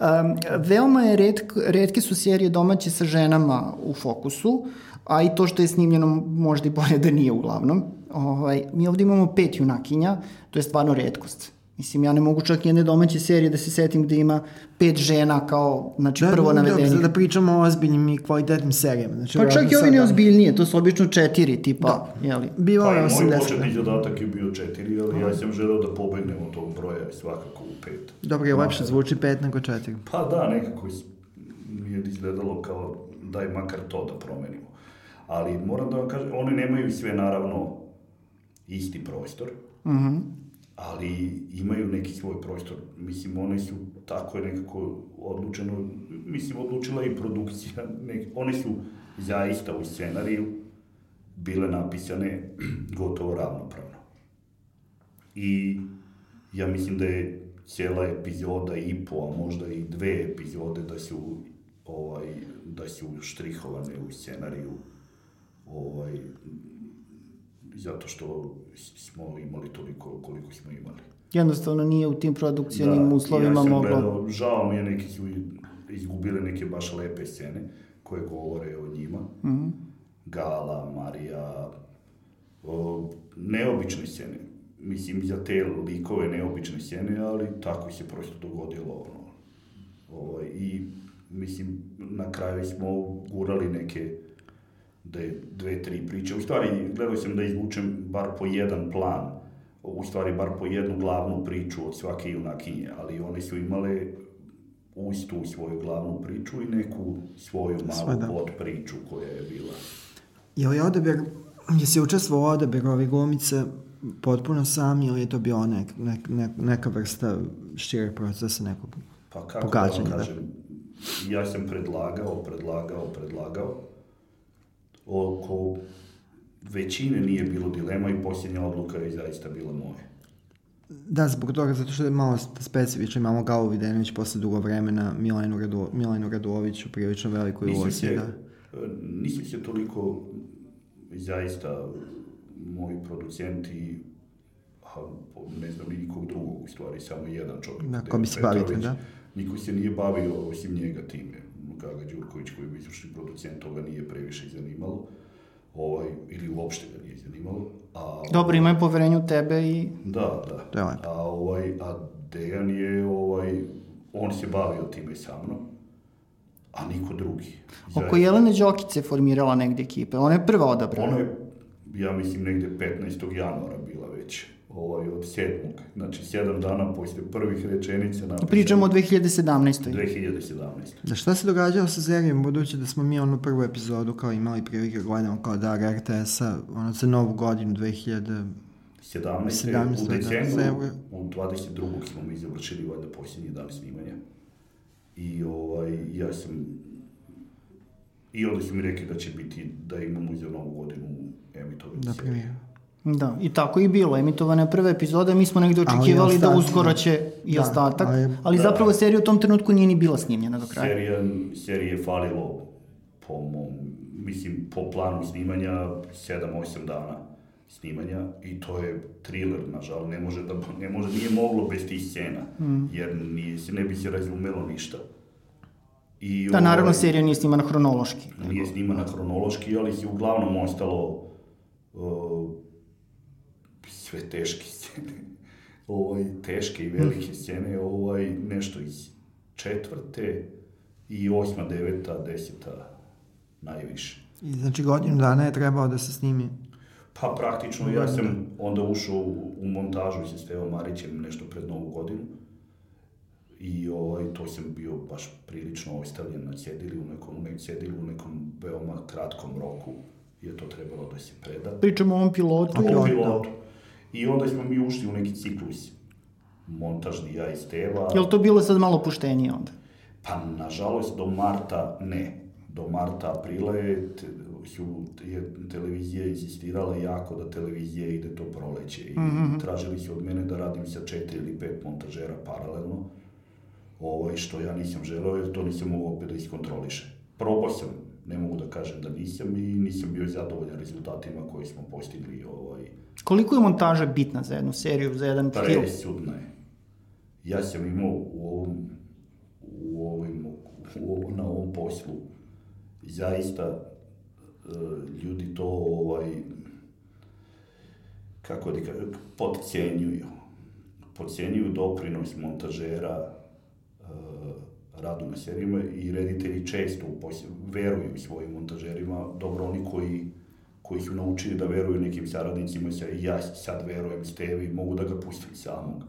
Um, veoma je redk, redke su serije domaće sa ženama u fokusu, a i to što je snimljeno možda i bolje da nije uglavnom. Ovaj, mi ovde imamo pet junakinja, to je stvarno redkost. Mislim, ja ne mogu čak jedne domaće serije da se setim gde ima pet žena kao, znači, prvo da, navedenih. Da, da pričamo o ozbiljnim i kvalitetnim serijama. Znači, Pa čak i ovi sad- neozbiljnije, to su obično četiri, tipa, da. jeli? Bilo Pa je i moj 80. početni zadatak je bio četiri, ali ja sam želeo da pobegnem od tog broja i svakako u pet. Dobro, je lepše zvuči pet nego četiri. Pa da, nekako mi je izgledalo kao daj makar to da promenimo. Ali moram da vam kažem, one nemaju sve naravno isti prostor, Mhm. Ali imaju neki svoj prostor. Mislim, one su tako je nekako odlučeno, mislim, odlučila i produkcija. Nek, one su zaista u scenariju bile napisane gotovo ravnopravno. I ja mislim da je cijela epizoda i po, a možda i dve epizode da su ovaj da su štrihovane u scenariju ovaj zato što smo imali toliko koliko smo imali. Jednostavno nije u tim produkcijnim uslovima ja moglo... Gledao, žao mi je, neki su izgubile neke baš lepe scene koje govore o njima. Mhm. Gala, Marija, o, neobične scene. Mislim, za te likove neobične scene, ali tako se prosto dogodilo. Ono. Ovaj, I, mislim, na kraju smo gurali neke da je dve, tri priče. U stvari, gledao sam da izvučem bar po jedan plan, u stvari bar po jednu glavnu priču od svake junakinje, ali one su imale uz tu svoju glavnu priču i neku svoju malu Sve, da. pod priču koja je bila. Je li odabir, jesi učestvovao u odabiru ove glumice potpuno sam ili je to bio nek, nek, nek, neka vrsta šireg procesa nekog Pa kako Pogađanje, da da. vam kažem, ja sam predlagao, predlagao, predlagao. Oko većine nije bilo dilema i posljednja odluka je zaista bila moja. Da, zbog toga, zato što je malo specifično, imamo Galu Videnović posle dugo vremena, Milenu, Radu, Milenu Raduloviću, prilično velikoj ulozi, se, da. e, nisam se toliko zaista moji producenti a, ne znam ni nikog drugog u stvari, samo jedan čovjek. Da, ko bi se bavio da. niko se nije bavio osim njega time. Gaga Đurković koji je izvršni producent, toga nije previše zanimalo. Ovaj, ili uopšte ga nije zanimalo. A, Dobro, imaju poverenje u tebe i... Da, da. To je lepo. A, ovaj, a Dejan je, ovaj, on se bavio time sa mnom, a niko drugi. Oko Jelene Đokice je formirala negde ekipe. Ona je prva odabrana. Ona je, ja mislim, negde 15. januara bila već, ovaj, od 7. Znači, 7 dana posle prvih rečenica napisano. Pričamo o 2017. 2017. Da šta se događalo sa serijom, budući da smo mi onu prvu epizodu kao imali prilike da gledamo kao dar RTS-a, ono za novu godinu 2000... 17. 17. u da, decembru, u 22. smo mi završili valjda posljednji dan snimanja. I ovaj, ja sam... I onda su mi rekli da će biti, da imamo za novu godinu emitovanje Da, premijer. Da, i tako i bilo. Emitovana je prva epizoda, mi smo negde Ali očekivali da uskoro da. će i Da, ostatak, ali- ali da. zapravo serija u tom trenutku nije ni bila snimljena do kraja. Serija, serije je falilo po mom, mislim, po planu snimanja 7-8 dana snimanja i to je thriller, nažal, ne može da, ne može, nije moglo bez tih scena, Mm. jer nije, se ne bi se razumelo ništa. I, Da, naravno, ovaj, serija nije snimana hronološki. Nije snimana hronološki, ali se uglavnom ostalo uh, sve teške scene. ovaj, teške i velike scene, ovaj, nešto iz četvrte i osma, deveta, deseta najviše. I znači godinu dana je trebao da se snimi. Pa praktično ja sam onda ušao u, u montažu sa Stevom Marićem nešto pred novu godinu i ovaj, to sam bio baš prilično ostavljen na cedilu, u nekom, ne, cedilu u nekom veoma kratkom roku je to trebalo da se preda. Pričamo o ovom pilotu. Pilot, pilotu. I onda smo mi ušli u neki ciklus montažni, ja i Steva. Je li to bilo sad malo puštenije onda? Pa, nažalost, do marta ne. Do marta, aprila je, je televizija insistirala jako da televizija ide to proleće i tražili su od mene da radim sa četiri ili pet montažera paralelno, ovaj, što ja nisam želeo jer to nisam mogao opet da iskontrolišem. Probao sam, ne mogu da kažem da nisam i nisam bio zadovoljan rezultatima koje smo postigli. Ovaj, Koliko je montaža bitna za jednu seriju, za jedan film? presudna je. Ja sam imao u ovom, u ovim, u ovom, na ovom poslu zaista e, ljudi to ovaj kako da kažem, podcijenjuju. Podcijenjuju doprinos montažera e, radu na serijama i reditelji često u posle, veruju svojim montažerima, dobro oni koji koji su naučili da veruju nekim saradnicima, sa, ja sad verujem Stevi, mogu da ga pustim samog.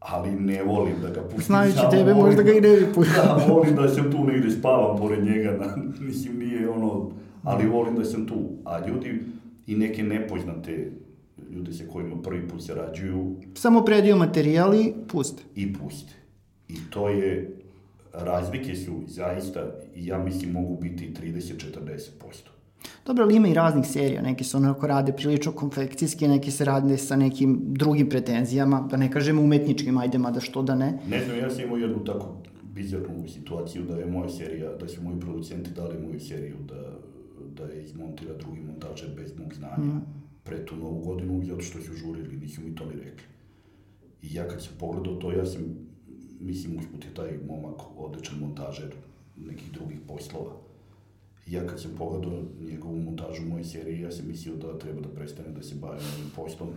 Ali ne volim da ga pustim Znajući samog. tebe, volim- možda ga i ne bi pustio. Da, volim da sam tu negde spavam pored njega, na, mislim nije ono, ali volim da sam tu. A ljudi i neke nepoznate ljude sa kojima prvi put sarađuju Samo predio materijal i puste. i puste. I to je, razlike su zaista, ja mislim, mogu biti 30-40%. Dobro, ali ima i raznih serija. Neke se onako rade prilično konfekcijski, neke se rade sa nekim drugim pretenzijama, da ne kažemo umetničkim, ajde, mada što da ne. Ne znam, ja sam imao jednu tako bizarnu situaciju da je moja serija, da su moji producenti dali moju seriju da, da je izmontira drugi montažer bez mog znanja pre tu novu godinu, zato što su žurili, nisu mi to ni rekli. I ja kad sam pogledao to, ja sam, mislim, usput je taj momak odličan montažer nekih drugih poslova. Ja kad sam pogledao njegovu montažu moje serije, ja sam mislio da treba da prestane da se bavim ovim poslom.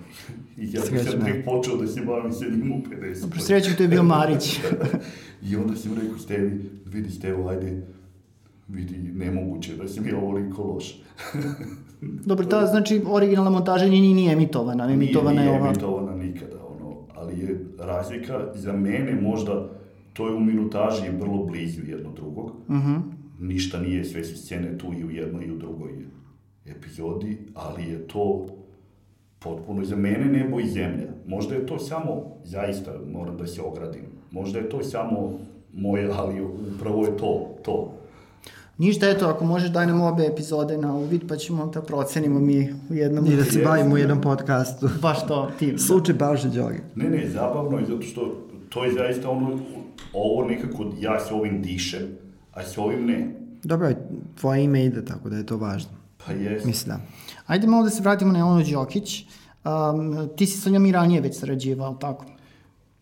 I ja sam tek počeo da se bavim sa njim u 50. Dobro, srećem, to je bio Marić. I onda sam rekao Stevi, vidi Stevo, ajde, vidi, nemoguće da si mi ovoliko loš. Dobro, ta, znači, originalna montaža nije, nije emitovana, emitovana nije, je nije ova. emitovana nikada, ono, ali je razlika za mene možda, to je u minutaži vrlo blizu jedno drugog. Mhm. Ništa nije, sve su scene tu i u jednoj i u drugoj epizodi, ali je to potpuno za mene nebo i zemlja. Možda je to samo, zaista moram da se ogradim, možda je to samo moje, ali upravo je to, to. Ništa, eto, ako možeš daj nam obe epizode na uvid, pa ćemo da procenimo mi u jednom... I da se bavimo u jednom podcastu. Baš to, ti. Slučaj Balže Đoge. Ne, ne, zabavno je zato što to je zaista ono, ovo nekako ja s ovim dišem, a s ovim ne. Dobro, tvoje ime ide, tako da je to važno. Pa jes. Mislim da. Ajde malo da se vratimo na Jelenu Đokić. Um, ti si sa njom i ranije već sarađivao, tako?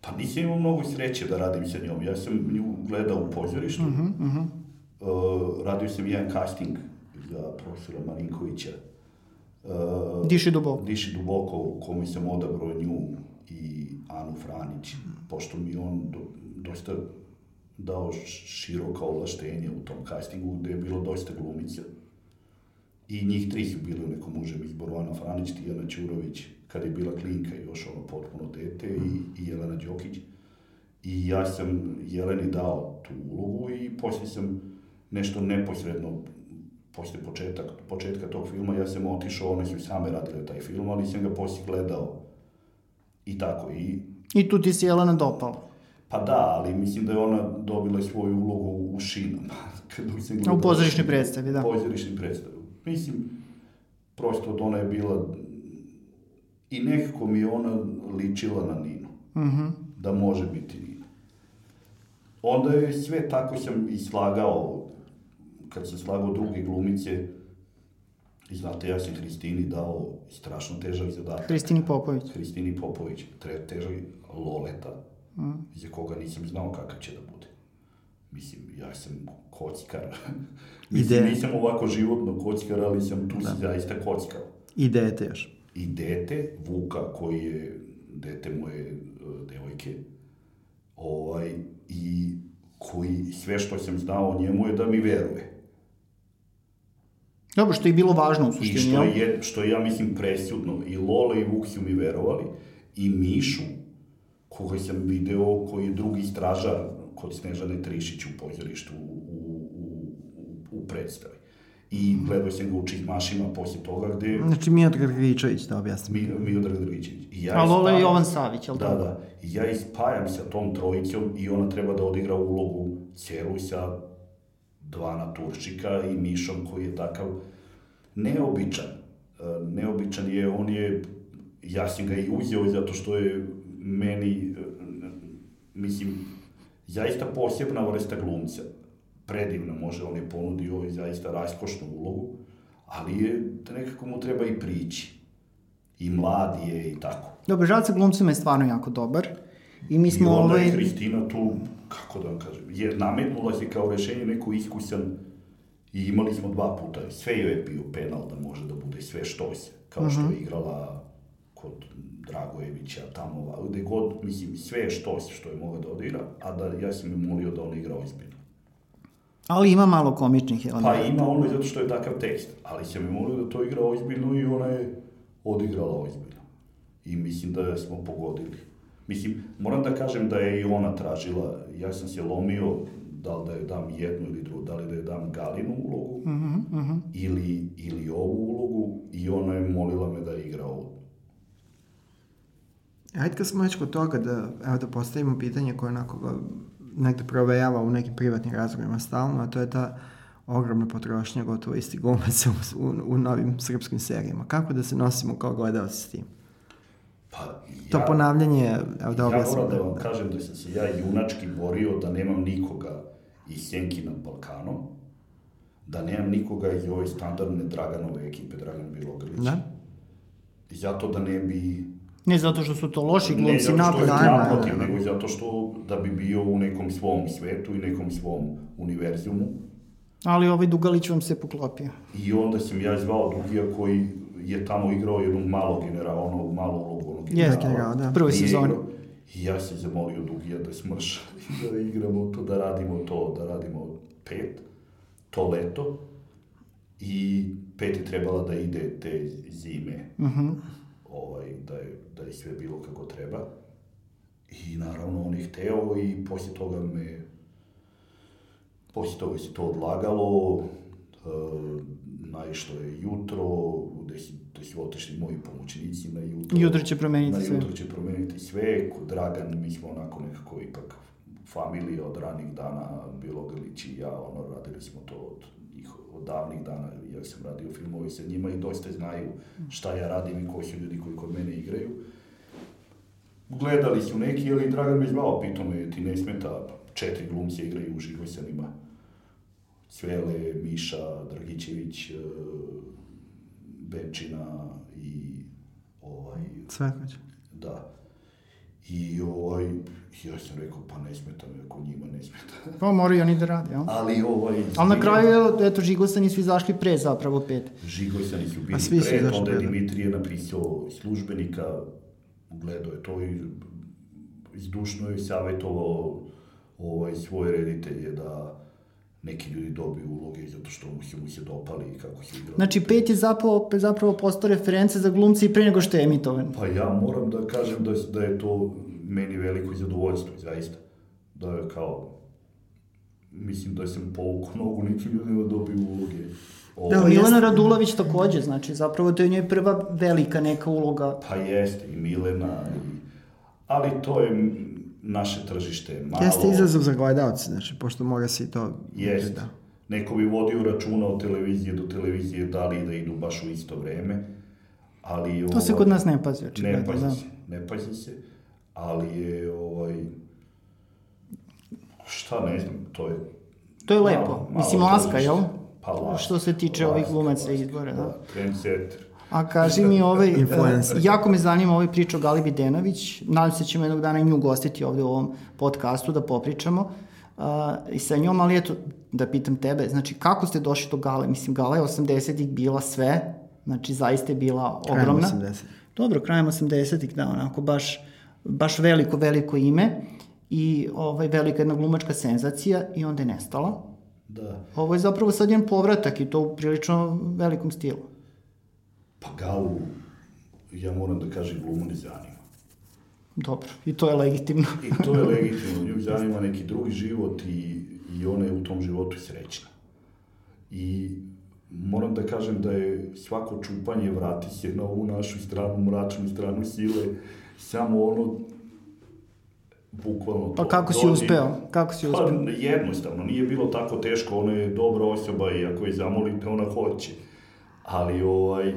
Pa nisam imao mnogo sreće da radim sa njom. Ja sam nju gledao u pozorištu. Uh, radio sam jedan casting za profesora Marinkovića. Uh, Diši duboko. Diši duboko, u kome sam odabrao nju i Anu Franić, pošto mi on do, dosta dao široka ovlaštenja u tom castingu, gde je bilo dosta glumica. I njih tri su bili u nekom užem izboru, Ana Franić, Tijana Ćurović, kada je bila klinka još ono potpuno dete, i, i Jelena Đokić. I ja sam Jeleni dao tu ulogu i poslije sam nešto neposredno posle početak, početka tog filma, ja sam otišao, one su same radile taj film, ali sam ga poslije gledao i tako. I, I tu ti si Jelena dopala. Pa da, ali mislim da je ona dobila svoju ulogu u šinama. Sam gledao U pozorišnoj predstavi, da. Pozorišnoj predstavi. Mislim, prosto od ona je bila i nekako mi je ona ličila na Ninu. Mhm. Da može biti Nina. Onda je sve tako sam i slagao, kad sam slagao druge glumice, i znate, ja sam Hristini dao strašno težak zadatak. Hristini Popović. Hristini Popović, tre, težak Loleta, za koga nisam znao kakav će da bude. Mislim, ja sam kockar. Mislim, Ide- nisam ovako životno kockar, ali sam tu si zaista kockar. I dete još. I dete, Vuka, koji je dete moje e, devojke, ovaj, i koji sve što sam znao o njemu je da mi veruje. Dobro, što je bilo važno u I suštini, što jel? je, što je, ja mislim, presudno. I Lola i Vuk su mi verovali. I Mišu, koga sam video, koji je drugi stražar kod Snežane Trišić u pozorištu u, u, u, u predstavi. I gledao sam ga u Čihmašima poslije toga, gde Znači, Miodrag Grgičević, da objasnim. Mi, Miodrag Drvićević. I ja A Lola je Jovan Savić, jel Da, da. I ja ispajam sa tom trojicom i ona treba da odigra ulogu celu sa dva naturščika i Mišom koji je takav neobičan. E, Neobičan je, on je, ja sam ga i uzeo zato što je meni, e, mislim, zaista posebna vrsta glumca. Predivno može, on je ponudio i zaista raskošnu ulogu, ali je, da nekako mu treba i prići. I mlad je i tako. Dobro, Žad sa glumcima je stvarno jako dobar. I mi smo I onda ovaj... je Hristina tu, kako da vam kažem, je nametnula se kao rešenje neko iskusan i imali smo dva puta, sve joj je bio penal da može da bude sve što se, kao što je igrala kod Dragojevića, tamo, gde god, mislim, sve je što što je mogla da odigra, a da ja sam je molio da on igra ozbiljno. Ali ima malo komičnih Pa elemenata. ima ono zato što je takav tekst, ali sam je molio da to igra ozbiljno i ona je odigrala ozbiljno. I mislim da smo pogodili. Mislim, moram da kažem da je i ona tražila, ja sam se lomio da li da joj dam jednu ili drugu, da li da joj dam Galinu ulogu ili, ili ovu ulogu i ona je molila me da igra ovu. Ajde kad smo već kod toga da, evo da postavimo pitanje koje onako negde provejava u nekim privatnim razgovorima stalno, a to je ta ogromna potrošnja gotovo isti glumaca u, u, u novim srpskim serijama. Kako da se nosimo kao gledalci s tim? Pa, To ponavljanje, evo da ja objasnim. moram da vam kažem da sam se ja junački borio da nemam nikoga iz Sjenki nad Balkanom, da nemam nikoga iz ove standardne Draganove ekipe, Dragan Bilogrlić. Da? I zato da ne bi... Ne zato što su to loši ne glumci zato što je naprotiv. naprotiv, nego zato što da bi bio u nekom svom svetu i nekom svom univerzumu. Ali ovaj Dugalić vam se poklopio. I onda sam ja zvao Dugija koji je tamo igrao jednog malog generala, onog malo ulogu onog Jeste, generala, da. Prvoj Nije sezoni. I ja sam zamolio Dugija da smrša i da igramo to, da radimo to, da radimo pet, to leto. I pet je trebala da ide te zime, ovaj, da, je, da je sve bilo kako treba. I naravno on je hteo i poslije toga me Poslije toga se to odlagalo, e, naišlo je jutro, gde su, gde su otišli moji pomoćnici na jutro. Jutro će promeniti na sve. jutro će promeniti sve. Kod Dragan, mi smo onako nekako ipak familija od ranih dana, Bilogrlić i ja, ono, radili smo to od, njih, od davnih dana, ja sam radio filmove sa njima i dosta znaju šta ja radim i koji su ljudi koji kod mene igraju. Gledali su neki, ali Dragan me zvao, pitao me, ti ne smeta, četiri glumci igraju uživo sa njima. Cvele, Miša, Dragićević, e, Benčina i ovaj, Cvetković. da. I ovaj, ja sam rekao, pa ne smeta mi ako njima ne smeta. Pa moraju oni da rade, jel? Ali ovaj... Ali na kraju, eto, Žigosani su izašli pre zapravo pet. Žigosani su bili svi izašli onda je pred. Dimitrije napisao službenika, gledao je to i izdušno je savjetovao ovaj, svoje reditelje da neki ljudi dobiju uloge zato što mu se, mu se dopali i kako se igrao. Znači, pet je zapravo, zapravo postao reference za glumce i pre nego što je emitovan. Pa ja moram da kažem da, da je to meni veliko zadovoljstvo, zaista. Da je kao, mislim da sam povukao nogu nekim ljudima da dobiju uloge. Ovo, Da, Da, ali Milena Radulović takođe, znači, zapravo to je njoj prva velika neka uloga. Pa jeste, i Milena, i, ali to je naše tržište. Malo, Jeste izazov za gledalce, znači, pošto mora se i to... Jeste. Da. Neko bi vodio računa od televizije do televizije, da li da idu baš u isto vreme, ali... To se ovaj, kod nas ne pazi, Ne očigledno, pazi da. se, ne pazi se, ali je, ovaj, šta ne znam, to je... To je malo- lepo. malo Mislim, laska, jel? Pa laska. Što se tiče ovih Laska, glumaca laska, izbora, da. Trendsetter. A kaži mi, ovaj, e, jako me zanima ovaj priča o Gali Videnović. Nadam se da ćemo jednog dana i nju gostiti ovde u ovom podcastu da popričamo a, i sa njom, ali eto, da pitam tebe, znači kako ste došli do Gale? Mislim, Gala je 80-ih bila sve, znači zaista je bila Krajem ogromna. 80. Dobro, krajem 80-ih, da, onako baš, baš veliko, veliko ime i ovaj, velika jedna glumačka senzacija i onda je nestala. Da. Ovo je zapravo sad jedan povratak i to u prilično velikom stilu. Pa Galu, ja moram da kažem, glumu ne zanima. Dobro, i to je legitimno. I to je legitimno, nju zanima neki drugi život i, i ona je u tom životu srećna. I moram da kažem da je svako čupanje vrati se na ovu našu stranu, mračnu stranu sile, samo ono, bukvalno to. Pa kako si uspeo? Kako si Pa uspeo? jednostavno, nije bilo tako teško, ona je dobra osoba i ako je zamolite, ona hoće. Ali, ovaj,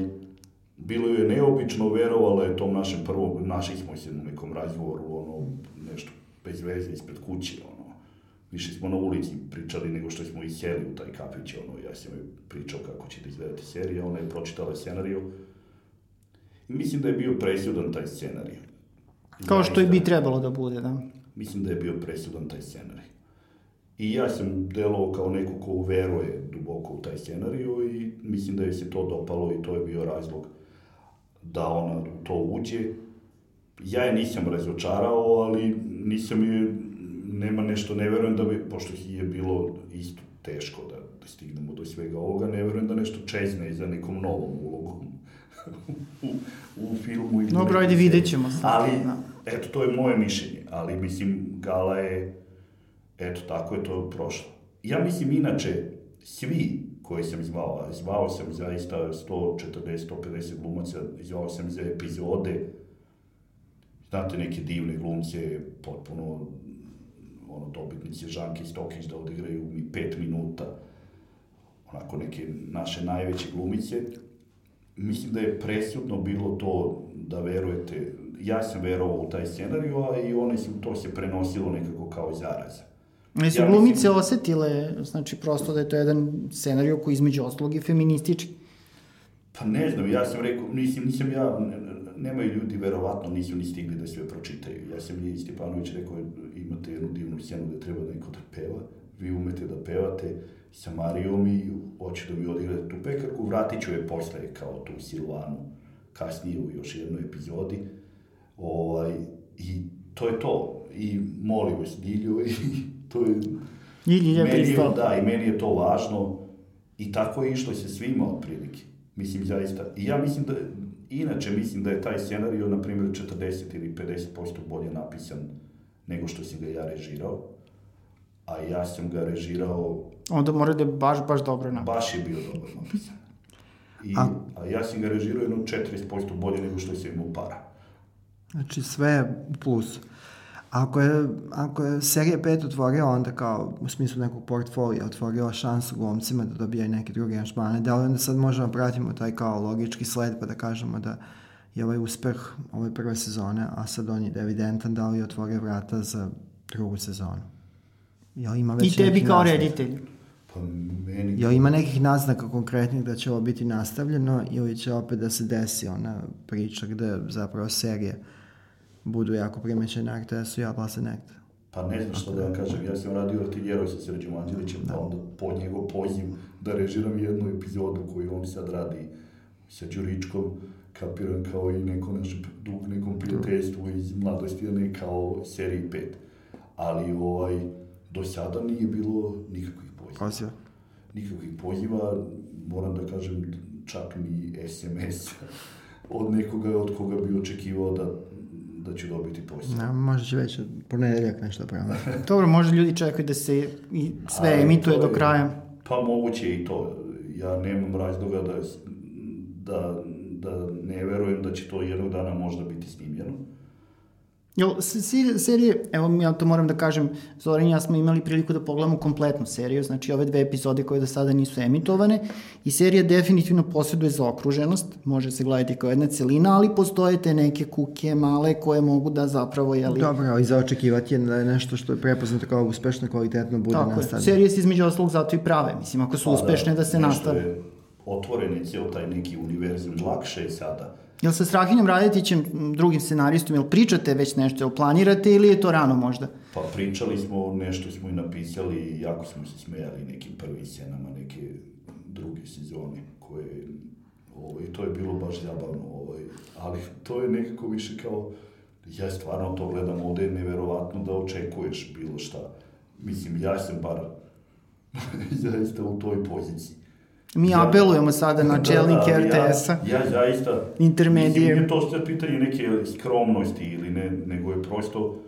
bilo je neobično, verovala je tom našem prvom, našli smo se u nekom razgovoru, ono, nešto bez veze ispred kuće, ono, više smo na ulici pričali nego što smo i sjeli u taj kafić, ono, ja sam joj pričao kako će da izgledati serija, ona je pročitala scenariju. I mislim da je bio presudan taj scenarij. Kao što i bi trebalo da bude, da. Mislim da je bio presudan taj scenarij. I ja sam delovao kao neko ko veruje duboko u taj scenariju i mislim da je se to dopalo i to je bio razlog da ona u to uđe. Ja je nisam razočarao, ali nisam je, nema nešto, ne verujem da bi, pošto je bilo isto teško da, da stignemo do svega ovoga, ne verujem da nešto čezne za nekom novom ulogom u, u filmu. ili Dobro, ajde, vidjet ćemo sad, Ali, da. eto, to je moje mišljenje, ali mislim, Gala je, eto, tako je to prošlo. Ja mislim, inače, svi koje sam zvao, zvao sam zaista 140-150 glumaca, zvao sam za epizode, znate, neke divne glumce, potpuno, ono, dobitnice Žanke Stokić da odigraju mi pet minuta, onako neke naše najveće glumice, mislim da je presudno bilo to da verujete, ja sam verovao u taj scenariju, a i one su, to se prenosilo nekako kao zaraza. Jesu Ja glumice mislim- osetile, znači prosto da je to jedan scenarij koji između ostalog je feministički. Pa ne znam, ja sam rekao, nisam, nisam ja, ne- ne- nemaju ljudi, verovatno nisu ni stigli da sve pročitaju. Ja sam i Stepanović rekao, imate jednu divnu scenu da treba neko da peva, vi umete da pevate sa Marijom i hoću da mi odigrate tu pekarku, vratit ću je posle kao tu Silvanu, kasnije u još jednoj epizodi. Ovaj, I to je to. I molim vas, Diljo, i to je... I Ljilja je Meni da, i meni je to važno i tako je išlo se svima otprilike. Mislim, zaista. I ja mislim da, inače mislim da je taj scenario, na primjer, 40 ili 50% bolje napisan nego što sam ga ja režirao. A ja sam ga režirao, Onda mora da je baš, baš dobro napisano. baš je bio dobro napisan. I, A- a ja sam ga režirao jedno 40% bolje nego što sam imao para. Znači sve u plusu. Ako je, ako je serija 5 otvorio onda kao u smislu nekog portfolija otvorio šansu glumcima da dobijaju neke druge anšmane, da li onda sad možemo da pratimo taj kao logički sled pa da kažemo da je ovaj uspeh ove prve sezone, a sad on je evidentan da li je otvorio vrata za drugu sezonu. Jel ima već I tebi kao naznaka? reditelj. Pa meni... Jel ima nekih naznaka konkretnih da će ovo biti nastavljeno ili će opet da se desi ona priča gde zapravo serija budu jako primećeni na RTS-u i oglase negde. Pa ne znam što da vam kažem, ja sam radio artiljeroj sa Srđom Anđelićem, pa onda po njegov poziv da režiram jednu epizodu koju on sad radi sa Đuričkom, kapiram kao i neko naš dug nekom prijateljstvu iz mladosti, a ne kao seriji 5. Ali ovaj, do sada nije bilo nikakvih poziva. Poziva. Nikakvih poziva, moram da kažem, čak ni SMS od nekoga od koga bi očekivao da, da ću dobiti poziv. Ne, možda će već ponedeljak nešto pravno. Dobro, možda ljudi čekaju da se i sve Ali emituje to do je- kraja. Pa moguće i to. Ja nemam razloga da, da, da ne verujem da će to jednog dana možda biti snimljeno. Jel, se- se- serije, evo ja to moram da kažem, Zoran i ja smo imali priliku da pogledamo kompletnu seriju, znači ove dve epizode koje do sada nisu emitovane i serija definitivno posjeduje zaokruženost, može se gledati kao jedna celina, ali postoje te neke kuke male koje mogu da zapravo, jeli, Dobro, ali za očekivati je da je nešto što je prepoznato kao uspešno, kvalitetno bude tako je, nastavljeno. serije se između ostalog zato i prave, mislim, ako su Pa uspešne da se nešto nastave. Otvoren je cijel taj neki univerzum, lakše je sada. Jel sa Strahinjom Radetićem, drugim scenaristom, jel pričate već nešto, jel planirate ili je to rano možda? Pa pričali smo, nešto smo i napisali i jako smo se smejali nekim prvim scenama neke druge sezone koje, ovaj, to je bilo baš zabavno, ovaj, ali to je nekako više kao, ja stvarno to gledam ovde, je neverovatno da očekuješ bilo šta. Mislim, ja sam bar zaista u toj poziciji. Mi Ja- apelujemo sada na čelnike Da, da, RTS-a. Ja, ja zaista... Intermedije. Mislim, nije to sve pitanje neke skromnosti ili ne, nego je prosto...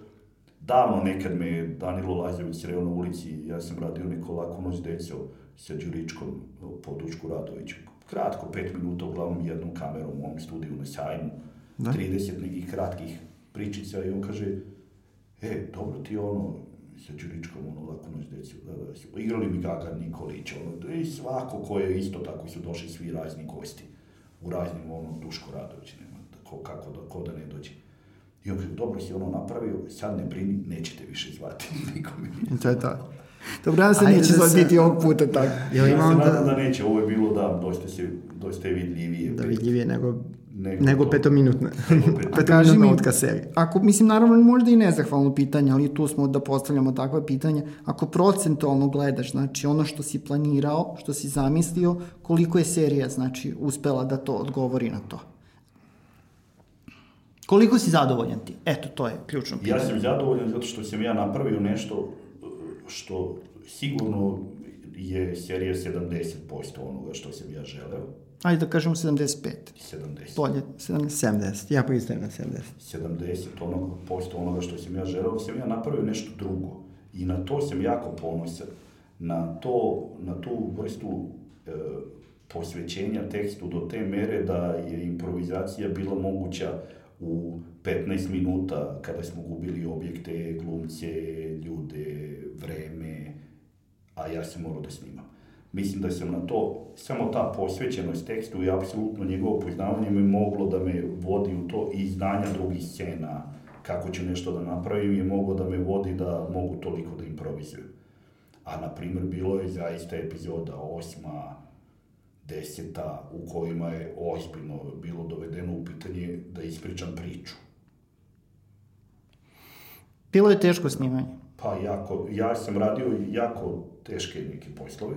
Davno nekad me Danilo Lazović sreo na ulici, ja sam radio neko lako noć deco sa Đuričkom po Dučku Radoviću. Kratko, pet minuta, uglavnom jednom kamerom u ovom studiju na sajmu. Da. 30 nekih kratkih pričica i on kaže, e, dobro ti ono, sa Đuričkom, ono, lako noć decu, da, da, su igrali mi Gagar Nikolić, ono, i svako ko je isto tako su došli svi razni gosti, u raznim, ono, Duško Radović, nema, da, ko, kako da, ko da ne dođe. I on kaže, dobro si ono napravio, sad ne brini, nećete više zvati nikome. To je to. Dobro, ja se neće da se- biti ovog puta tako. Jel ja ima se nadam da neće, ovo je bilo da, dosta, se, dosta je vidljivije. da vidljivije nego, Nego nego to. petominutne. Petominutna mi- utka serije. Ako, mislim, naravno, možda i nezahvalno pitanje, ali tu smo da postavljamo takva pitanja. Ako procentualno gledaš, znači ono što si planirao, što si zamislio, koliko je serija, znači, uspela da to odgovori na to? Koliko si zadovoljan ti? Eto, to je ključno pitanje. Ja sam zadovoljan zato što sam ja napravio nešto uh, što sigurno je serija 70% onoga što sam ja želeo. Ajde da kažemo 75. 70. Bolje, 70. 70. Ja pristajem na 70. 70 onog, posto onoga što sam ja želeo, sam ja napravio nešto drugo. I na to sam jako ponosan. Na, to, na tu vrstu e, posvećenja tekstu do te mere da je improvizacija bila moguća u 15 minuta kada smo gubili objekte, glumce, ljude, vreme, a ja sam morao da snimam. Mislim da sam na to, samo ta posvećenost tekstu i apsolutno njegovo poznavanje me moglo da me vodi u to i znanja drugih scena, kako ću nešto da napravim, je moglo da me vodi da mogu toliko da improvizujem. A, na primjer, bilo je zaista epizoda osma, deseta, u kojima je ozbiljno bilo dovedeno u pitanje da ispričam priču. Bilo je teško snimanje. Pa jako, ja sam radio jako teške neke poslove.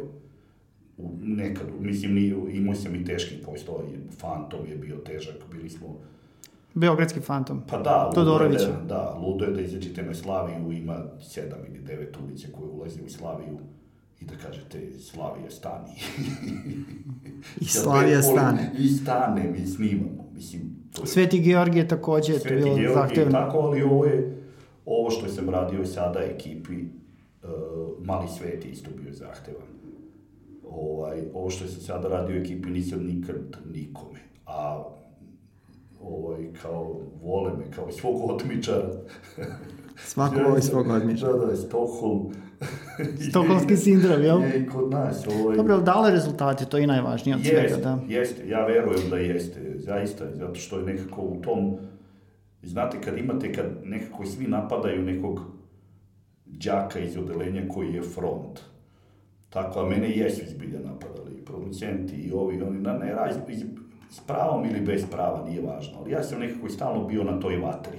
U, nekad, mislim, ni, imao sam i teških poslova, i Fantom je bio težak, bili smo, Beogradski fantom. pa da, ludo je Todorovića. da, da, ludo je da izađete na Slaviju, ima sedam ili devet ulice koje ulaze u Slaviju i da kažete Slavija stani. I Slavija stane. I stane, mi snimamo, mislim, to je Sveti Georgije takođe je to bilo Georgij i zahtevno. tako, ali ovo je, ovo što sam radio sada ekipi, uh, Mali svet je isto bio zahtevan. Ovaj, ovo što sam sada radio ekipi nisam nikad nikome, a ovaj, kao vole me, kao svog otmičara. Svako voli svog odmičara. Da, da, Stockholm. Stokholmski sindrom, jel? Je i kod nas. Ovaj, Dobro, dale rezultate, to je i najvažnije od svega, Jeste, da. jeste, ja verujem da jeste, zaista, zato što je nekako u tom, znate, kad imate, kad nekako svi napadaju nekog đaka iz odelenja koji je front, tako, a mene jesu izbilja napadali, i producenti i ovi, i oni, na ne, raz, iz, s pravom ili bez prava, nije važno, ali ja sam nekako i stalno bio na toj vatri.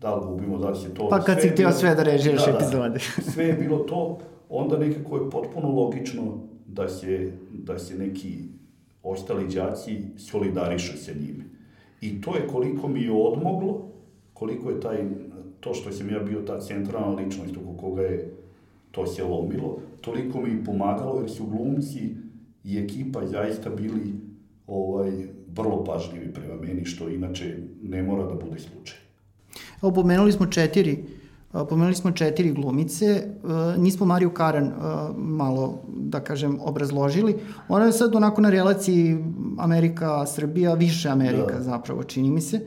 da li gubimo, da li se to... Pa kad si htio sve da režiraš Da, da. epizode. sve je bilo to, onda nekako je potpuno logično da se, da se neki ostali đaci solidarišu sa njime. I to je koliko mi je odmoglo, koliko je taj, to što sam ja bio ta centralna ličnost oko koga je to se lomilo, toliko mi je pomagalo jer su glumci i ekipa zaista bili ovaj, vrlo pažljivi prema meni, što inače ne mora da bude slučaj. Evo, pomenuli smo četiri Pomenuli smo četiri glumice, nismo Mariju Karan malo, da kažem, obrazložili. Ona je sad onako na relaciji Amerika-Srbija, više Amerika Da. zapravo, čini mi se.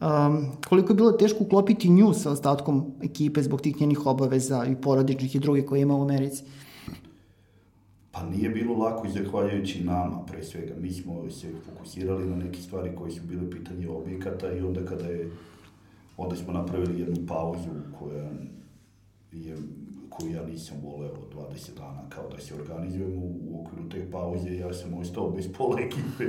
Um, koliko je bilo teško uklopiti nju sa ostatkom ekipe zbog tih njenih obaveza i porodičnih i druge koje ima u Americi? Pa nije bilo lako i zahvaljujući nama, pre svega. Mi smo se fokusirali na neke stvari koje su bile pitanje objekata i onda kada je, onda smo napravili jednu pauzu koja je, koju ja nisam voleo 20 dana, kao da se organizujemo u okviru te pauze, ja sam ostao bez pola ekipe,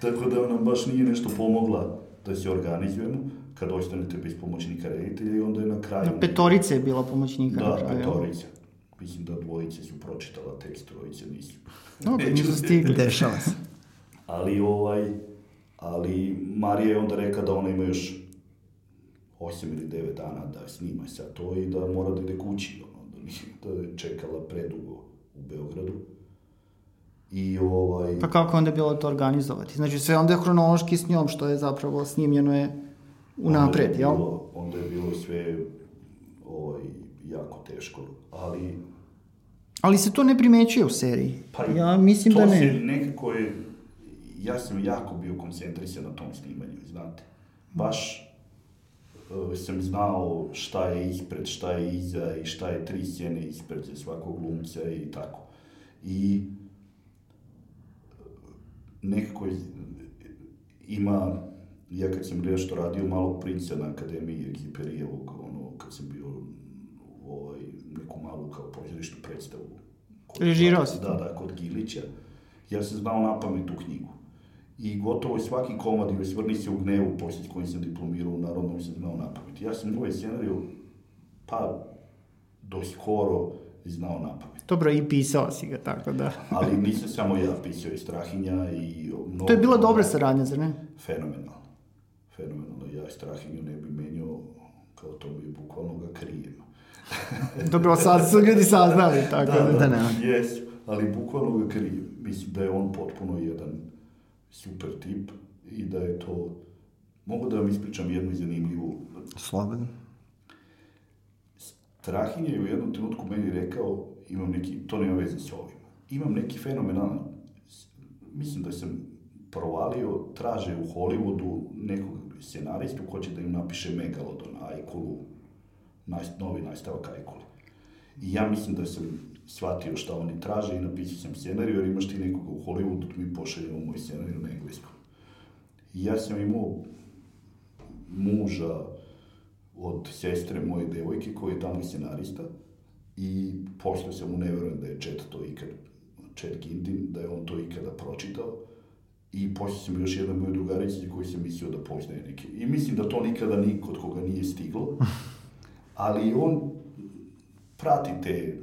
tako da nam baš nije nešto pomogla da se organizujemo, kad ostanete bez pomoćnika reditelja i onda je na kraju... Petorica je bila pomoćnika. na Da, kraju, jel? petorica. Mislim da dvojice su pročitala tekst, trojice nisu. Dobro, Neću nisu stigli. Dešava se. Ali, ovaj, ali Marija je onda rekla da ona ima još 8 ili 9 dana da snima sad to i da mora da ide kući, ono, da, nije, da je čekala predugo u Beogradu. I ovaj... Pa kako je onda bilo to organizovati? Znači sve onda je hronološki s njom, što je zapravo snimljeno je unapred, onda je jel? bilo, onda je bilo sve ovaj, jako teško, ali Ali se to ne primećuje u seriji. Pa ja mislim to da ne. se nekako je, ja sam jako bio koncentrisan na tom snimanju, znate. Baš e, sam znao šta je ispred, šta je iza i šta je tri scene ispred za svakog glumca i tako. I nekako ima, ja kad sam nešto radio malo princa na Akademiji Egziperijevog, ono, kad sam bio ovaj, neku malu kao pozorišnu predstavu. Režirao si? Da, da, kod Gilića. Ja sam znao na pamet tu knjigu. I gotovo svaki komad i osvrni se u gnevu, poslije s kojim sam diplomirao u Narodnom, sam znao na pamet. Ja sam ovaj scenariju, pa, do skoro znao na pamet. Dobro, i pisao si ga, tako da. Ali nisam samo ja pisao i Strahinja i... Mnogo, To je bila dobra saradnja, zar ne? Fenomenalno. Fenomenalno. Ja Strahinju ne bi menjao, kao to bi bukvalno ga krijem. Dobro, sad su ljudi saznali, tako da. da, nema. Jesu, ali bukvalno ga krijem. Mislim da je on potpuno jedan super tip i da je to... Mogu da vam ispričam jednu zanimljivu... Slobodno. Strahinja je u jednom trenutku meni rekao, imam neki, to nema veze s ovim, imam neki fenomenalan, mislim da sam provalio, traže u Hollywoodu nekog scenaristu ko će da im napiše Megalodon, Ajkulu, naj, novi nastavak Ajkule. I ja mislim da sam shvatio šta oni traže i napisao sam scenariju, jer imaš ti nekoga u Hollywoodu, mi pošaljemo moj scenariju na engleskom. I ja sam imao muža od sestre moje devojke koji je tamo scenarista i pošto sam mu ne verujem da je Chet to ikad, Chet Gindin, da je on to ikada pročitao i poslije sam još jedan moj drugarici za koji sam mislio da poznaje neke. I mislim da to nikada ni kod koga nije stiglo, ali on prati te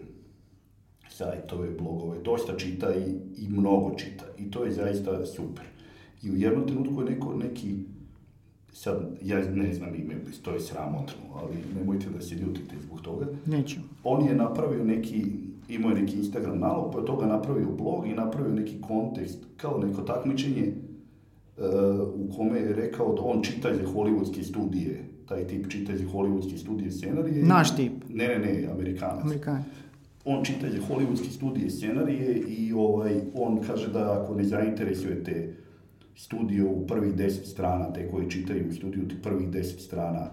sajtove, blogove, dosta čita i, i mnogo čita. I to je zaista super. I u jednom trenutku je neko, neki, sad, ja ne znam ime, to je sramotno, ali nemojte da se ljutite zbog toga. Neću. On je napravio neki, imao je neki Instagram nalog, pa je toga napravio blog i napravio neki kontekst, kao neko takmičenje, e, u kome je rekao da on čita za hollywoodske studije, taj tip čita za hollywoodske studije scenarije. Naš tip. Ne, ne, ne, Amerikanac Amerikani. on čita za hollywoodske studije scenarije i ovaj, on kaže da ako ne zainteresujete studio u prvih deset strana, te koji čitaju u studiju prvih deset strana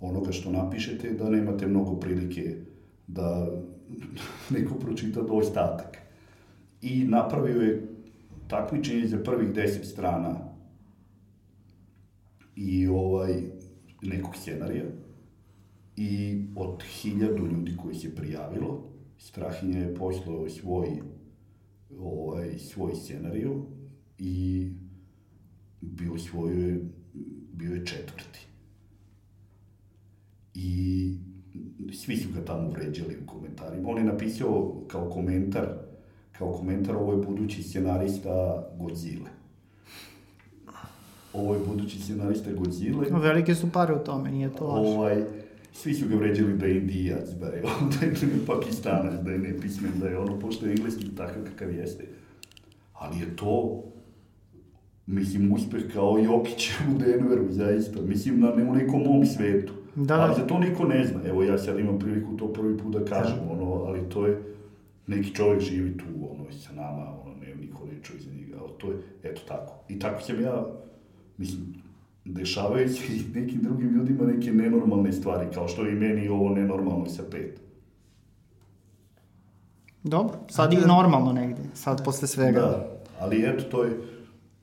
onoga što napišete, da nemate mnogo prilike da neko pročita do ostatak. I napravio je takmičenje za prvih deset strana i ovaj, nekog scenarija i od hiljadu ljudi koji se prijavilo, Strahinja je poslao svoj, ovaj, svoj scenariju i bio, svoj, bio je četvrti. svi su ga tamo vređali u komentarima. On je napisao kao komentar, kao komentar ovo je budući scenarista Godzilla. Ovo je budući scenarista Godzilla. Velike su pare u tome, nije to laž. Ovaj, svi su ga vređali da je indijac, da je, da je pakistanac, da je nepismen, da je ono, pošto je engleski takav kakav jeste. Ali je to, mislim, uspeh kao Jokić u Denveru, zaista. Mislim, na, ne u nekom mom svetu. Da, ali da. za to niko ne zna. Evo, ja sad imam priliku to prvi put da kažem, ono, ali to je, neki čovjek živi tu, ono, sa nama, ono, ne, niko ne čuje za njega, ali to je, eto tako. I tako sam ja, mislim, dešavaju se i nekim drugim ljudima neke nenormalne stvari, kao što je i meni ovo nenormalno sa pet. Dobro, sad je normalno negdje, sad posle svega. Da, ali eto, to je,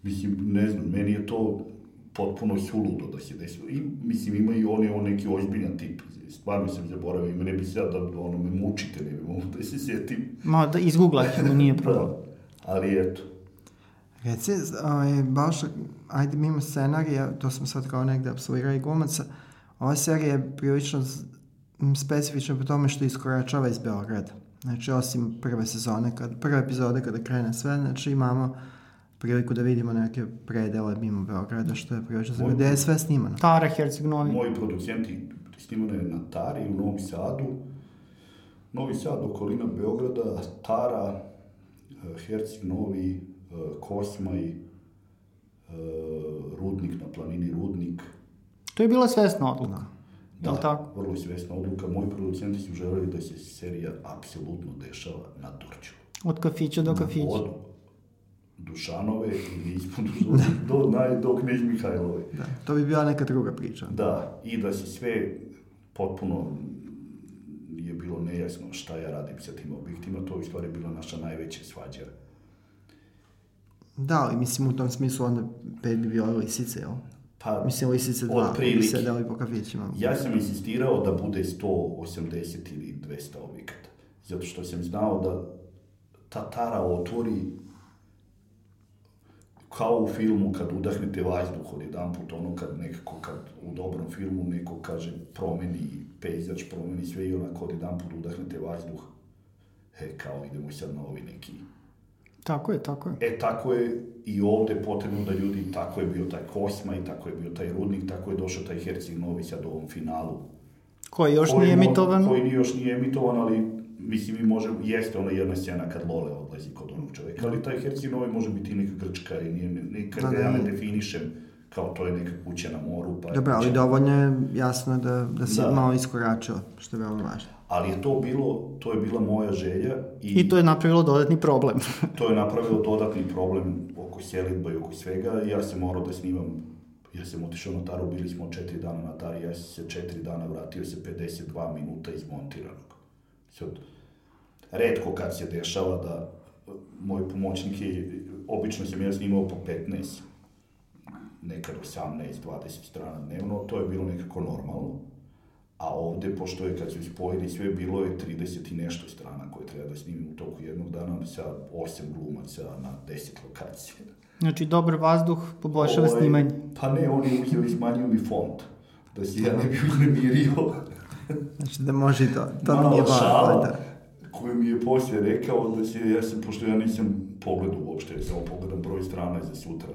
mislim, ne znam, meni je to potpuno suludo da se desi. I, mislim, ima i on je on neki ozbiljan tip. Stvarno sam zaboravio, ima ne bi sad da ono me mučite, ne bi mogu da se sjetim. Ma, da izgooglat ćemo, nije problem. Da, ali eto. Reci, ovaj, baš, ajde mimo scenarija, to smo sad kao negde absolvirali glumaca, ova serija je prilično specifična po tome što iskoračava iz Beograda. Znači, osim prve sezone, kad, prve epizode kada krene sve, znači imamo priliku da vidimo neke predele mimo Beograda, što je prilično zanimljivo, gde je sve snimano. Tara Herceg Novi. Moji producenti snimano je na Tari u Novom Sadu, Novi Sad, okolina Beograda, Tara, eh, Herceg Novi, eh, Kosmaj, eh, Rudnik na planini Rudnik. To je bila svesna odluka. Da, Jel tako? vrlo svesna odluka. Moji producenti su želeli da se serija apsolutno dešava na Dorčulu. Od kafića do kafića. Od Dušanove i ispod do, do, naj, do Knjež Mihajlove. Da, to bi bila neka druga priča. Da, i da se sve potpuno je bilo nejasno šta ja radim sa tim objektima, to je u stvari bila naša najveća svađa. Da, ali mislim u tom smislu onda pet bi bilo lisice, jel? Pa, Mislim lisice dva, koji bi otprilike. sedeli po kafićima. Ja sam insistirao da bude 180 ili 200 objekata, zato što sam znao da ta tara otvori kao u filmu kad udahnete vazduh od jedan put, ono kad nekako, kad u dobrom filmu neko kaže promeni pejzaž, promeni sve i onako od jedan put udahnete vazduh, e, kao idemo sad na ovi neki Tako je, tako je. E, tako je i ovde potrebno da ljudi, tako je bio taj Kosma i tako je bio taj Rudnik, tako je došao taj Herceg Novi sad u ovom finalu. Koji još Koji nije emitovan. Koji još nije emitovan, ali mislim i može, jeste ona jedna scena kad Lole odlazi kod onog čoveka, ali taj Herceg Novi može biti i neka Grčka i nije, nekad Da, da, ja ne da. definišem kao to je neka kuća na moru. Pa Dobro, ali dovoljno je jasno da, da si Da. malo iskoračio, što je veoma važno. Ali je to bilo, to je bila moja želja i, I to je napravilo dodatni problem. to je napravilo dodatni problem oko selitba i oko svega. Ja sam morao da snimam, ja sam otišao na Taru, bili smo četiri dana na Tari, ja sam se četiri dana vratio se 52 minuta izmontiranog. Sad, redko kad se dešava da moj pomoćnik je, obično sam ja snimao po 15, nekad 18, 20 strana dnevno, to je bilo nekako normalno. A ovde, pošto je kad su spojili sve, bilo je 30 i nešto strana koje treba da snimim u toku jednog dana sa 8 glumaca na 10 lokacija. Znači, dobar vazduh poboljšava Ovaj, snimanje. Pa ne, oni uzeo i smanjuju mi font. Da se ja ne bi uznemirio. Znači da može i to. To mi Malo nije važno. šala Da. koju mi je poslije rekao da se, ja sam, pošto ja nisam pogledao uopšte, ja samo pogledam broj strana za sutra.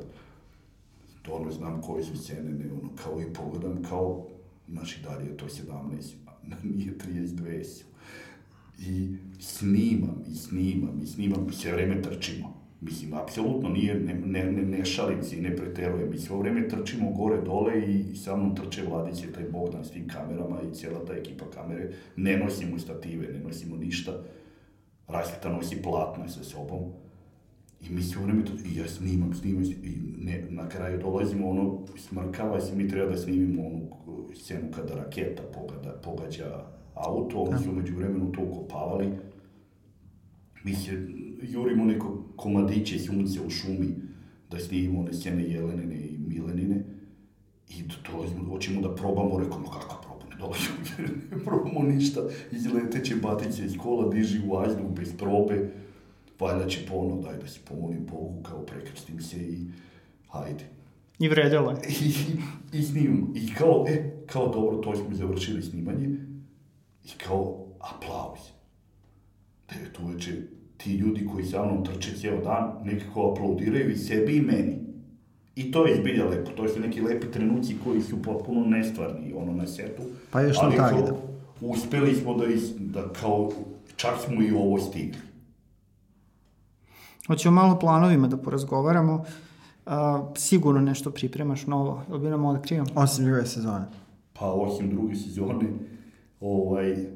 To ono, znam koje su scene, ne, ono, kao i pogledam, kao, znaš i dalje je to 17, a nije 32 su. I snimam, i snimam, i snimam, sve vreme trčimo. Mislim, apsolutno nije, ne, ne, ne, ne šalim se i ne preterujem. Mi sve vreme trčimo gore, dole i sa mnom trče Vladić i taj Bogdan s tim kamerama i cijela ta ekipa kamere. Ne nosimo stative, ne nosimo ništa. Rasvita nosi platno sa sobom. I mi sve vreme to, i ja snimam, snimam, i ne, na kraju dolazimo, ono, smrkava se, mi treba da snimimo onu scenu kada raketa pogada, pogađa auto, oni su umeđu vremenu to ukopavali. Mi se jurimo neko komadiće sunce u šumi da snimimo one scene Jelenine i Milenine i dolazimo, hoćemo da probamo, rekao, no kakva proba, ne dolazimo, ne probamo ništa, izleteće batice iz kola, diži u vazduh bez probe, valjda će pono, daj da se pomolim Bogu, kao prekrstim se i hajde. I vredelo je. I, i snimam. I kao, e, kao dobro, to smo završili snimanje. I kao, aplauz. 9 uveče, ti ljudi koji sa mnom trče cijel dan, nekako aplaudiraju i sebi i meni. I to je zbilja lepo, to su neki lepi trenuci koji su potpuno nestvarni, ono, na setu. Pa još ali na kao, targetu. uspeli smo da, is, da kao, čak smo i ovo stigli. Hoćemo malo planovima da porazgovaramo. A, sigurno nešto pripremaš novo, ili bi nam otkrio? Osim druge sezone. Pa osim druge sezone, ovaj,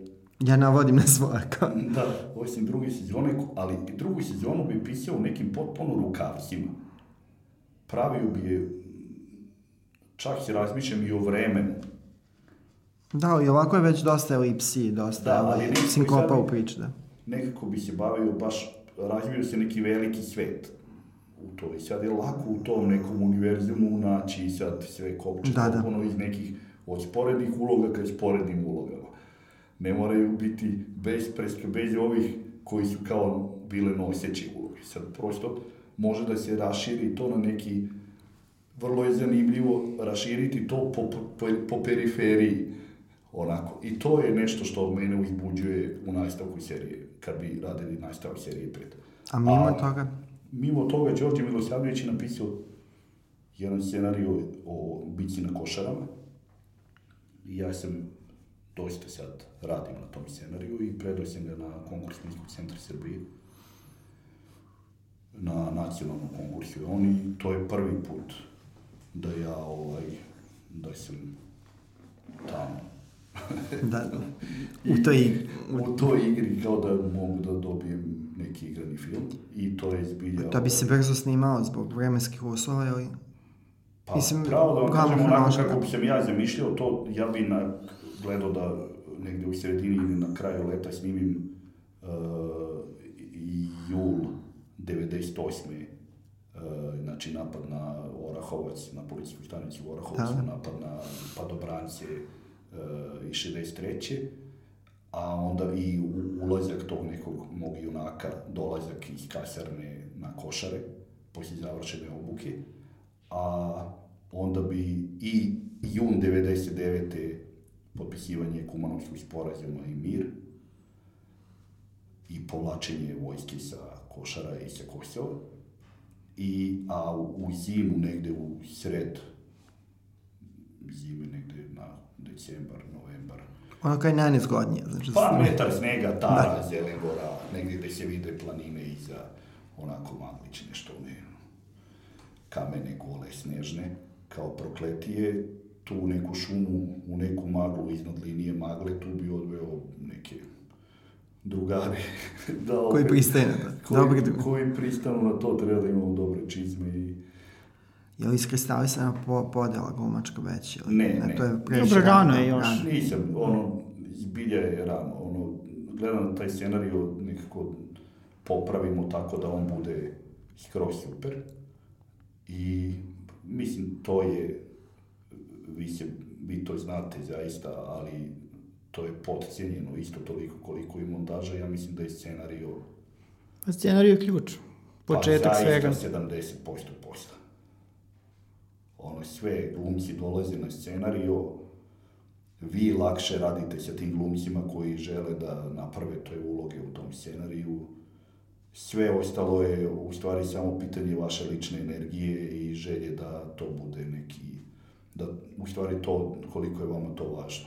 Ja navodim na svoje kao. da, osim druge sezone, ali drugu sezonu bi pisao u nekim potpuno rukavcima. Pravio bi je, čak se razmišljam i o vremenu. Da, i ovako je već dosta elipsi, dosta Da, ovaj, sinkopa u priči, da. Nekako bi se bavio baš, razvio se neki veliki svet u to. I sad je lako u tom nekom univerzumu naći sad sve kopče Da, da. iz nekih od sporednih uloga ka sporednim ulogama. Ne moraju biti bez, preska, bez ovih koji su kao bile noseće uloge. Sad prosto može da se raširi to na neki vrlo je zanimljivo raširiti to po, po, po periferiji onako. I to je nešto što mene uzbuđuje u nastavku serije, kad bi radili nastavak serije 5. A mimo toga, Mimo toga, Đorđe Milosavljević je napisao jedan scenariju o bici na košarama. I ja sam dosta sad radim na tom scenariju i predao sam ga na konkurs Filmskog centra Srbije na nacionalnom konkursu. Oni, to je prvi put da ja, ovaj, da sam tamo. da, da. U toj, U toj igri kao da mogu da dobijem neki igrani film i to je zbilja... to bi se brzo snimao zbog vremenskih uslova, ili? Pa, Mislim, pravo da vam kažem, onako kako bi sam ja zamišljao to, ja bi na, gledao da negde u sredini ili na kraju leta snimim uh, jul 98. Uh, znači napad na Orahovac, na policijsku stanicu u Orahovcu, Da. napad na Padobrance uh, i 63. A onda i ulazak tog nekog mog junaka, dolazak iz kasarne na košare, poslije završene obuke a onda bi i jun 99. potpisivanje Kumanovskog sporazuma i mir i povlačenje vojske sa Košara i sa Kosova. I, a u, u zimu negde u sred zime negde na decembar, novembar. ono kao je najnezgodnije, znači, Pa metar snega, tara, zelengora, negdje gde se vide planine iza onako maglične što ne kamene gole snežne, kao prokletije, tu u neku šumu, u neku maglu iznad linije magle, tu bi odveo neke drugare. da Koji opet- pristaju na to. Koji, koji pristanu na to, treba da imamo dobre čizme i... Je li iskristalisana po, podela glumačka već? Ili? Ne, ne. To je previše Dobro, rano je još. rano. Nisam, ono, zbilja je rano, ono, gledam taj scenariju, nekako popravimo tako da on bude skroz super. I mislim, to je, vi, se, vi to znate zaista, ali to je podcijenjeno isto toliko koliko i montaža. Ja mislim da je scenario Pa scenarij je ključ. Početak pa, svega. zaista 70% posla. Ono, sve glumci dolaze na scenario, vi lakše radite sa tim glumcima koji žele da naprave te uloge u tom scenariju. Sve ostalo je u stvari samo pitanje vaše lične energije i želje da to bude neki, da u stvari to, koliko je vama to važno.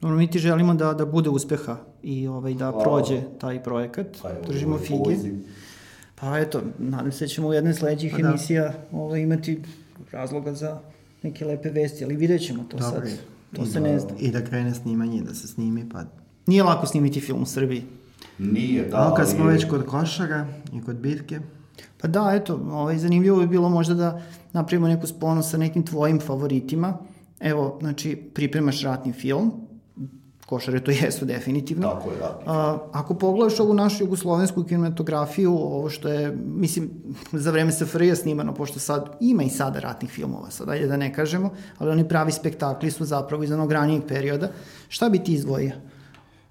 Dobro, mi ti želimo da, da bude uspeha i ovaj, da Hvala. prođe taj projekat. Pa evo, Držimo ovaj fige. poziv. Pa eto, nadam se da ćemo u jednoj sledećih Pa da. emisija ovaj, imati razloga za neke lepe vesti, ali vidjet ćemo to Dobro sad. To I se da- ne zna. I da krene snimanje, da se snimi, pa... Nije lako snimiti film u Srbiji. Nije, da, Da, kad ali smo već kod košara i kod bitke, Pa da, eto, ovaj, zanimljivo bi bilo možda da napravimo neku sponu sa nekim tvojim favoritima. Evo, znači, pripremaš ratni film, košare to jesu definitivno. Tako je, ratni A, ako pogledaš ovu našu jugoslovensku kinematografiju, ovo što je, mislim, za vreme SFRJ snimano, pošto sad ima i sada ratnih filmova, sad ajde da ne kažemo, ali oni pravi spektakli su zapravo iz onog ranijeg perioda. Šta bi ti izdvojio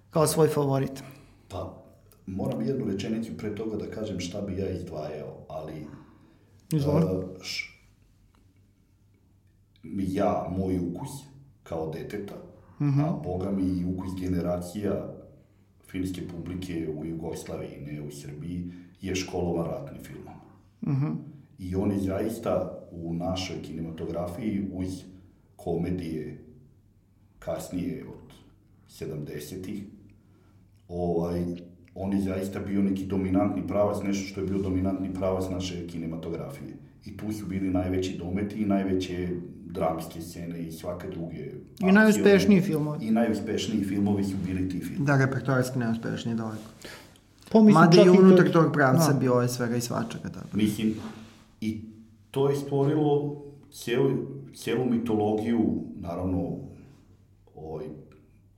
kao svoj favorit? Pa, moram jednu rečenicu pre toga da kažem šta bi ja izdvajao, ali... Izvoli. e, š- ja, moj ukus, kao deteta, a boga mi i ukus generacija filmske publike u Jugoslaviji, ne u Srbiji, je školovan ratnim filmom. I on je zaista u našoj kinematografiji uz komedije kasnije od 70-ih, ovaj, on je zaista bio neki dominantni pravac, nešto što je bio dominantni pravac naše kinematografije. I tu su bili najveći dometi i najveće dramske scene i svake druge. I najuspešniji filmovi. I najuspešniji filmovi su bili ti filmovi. Da, repertoarski neuspešnije daleko. Pa mislim Mada i unutar tog pravca Da. bilo je svega i svačega. Tako. Mislim, i to je stvorilo cijelu, cijelu mitologiju, naravno, ovaj,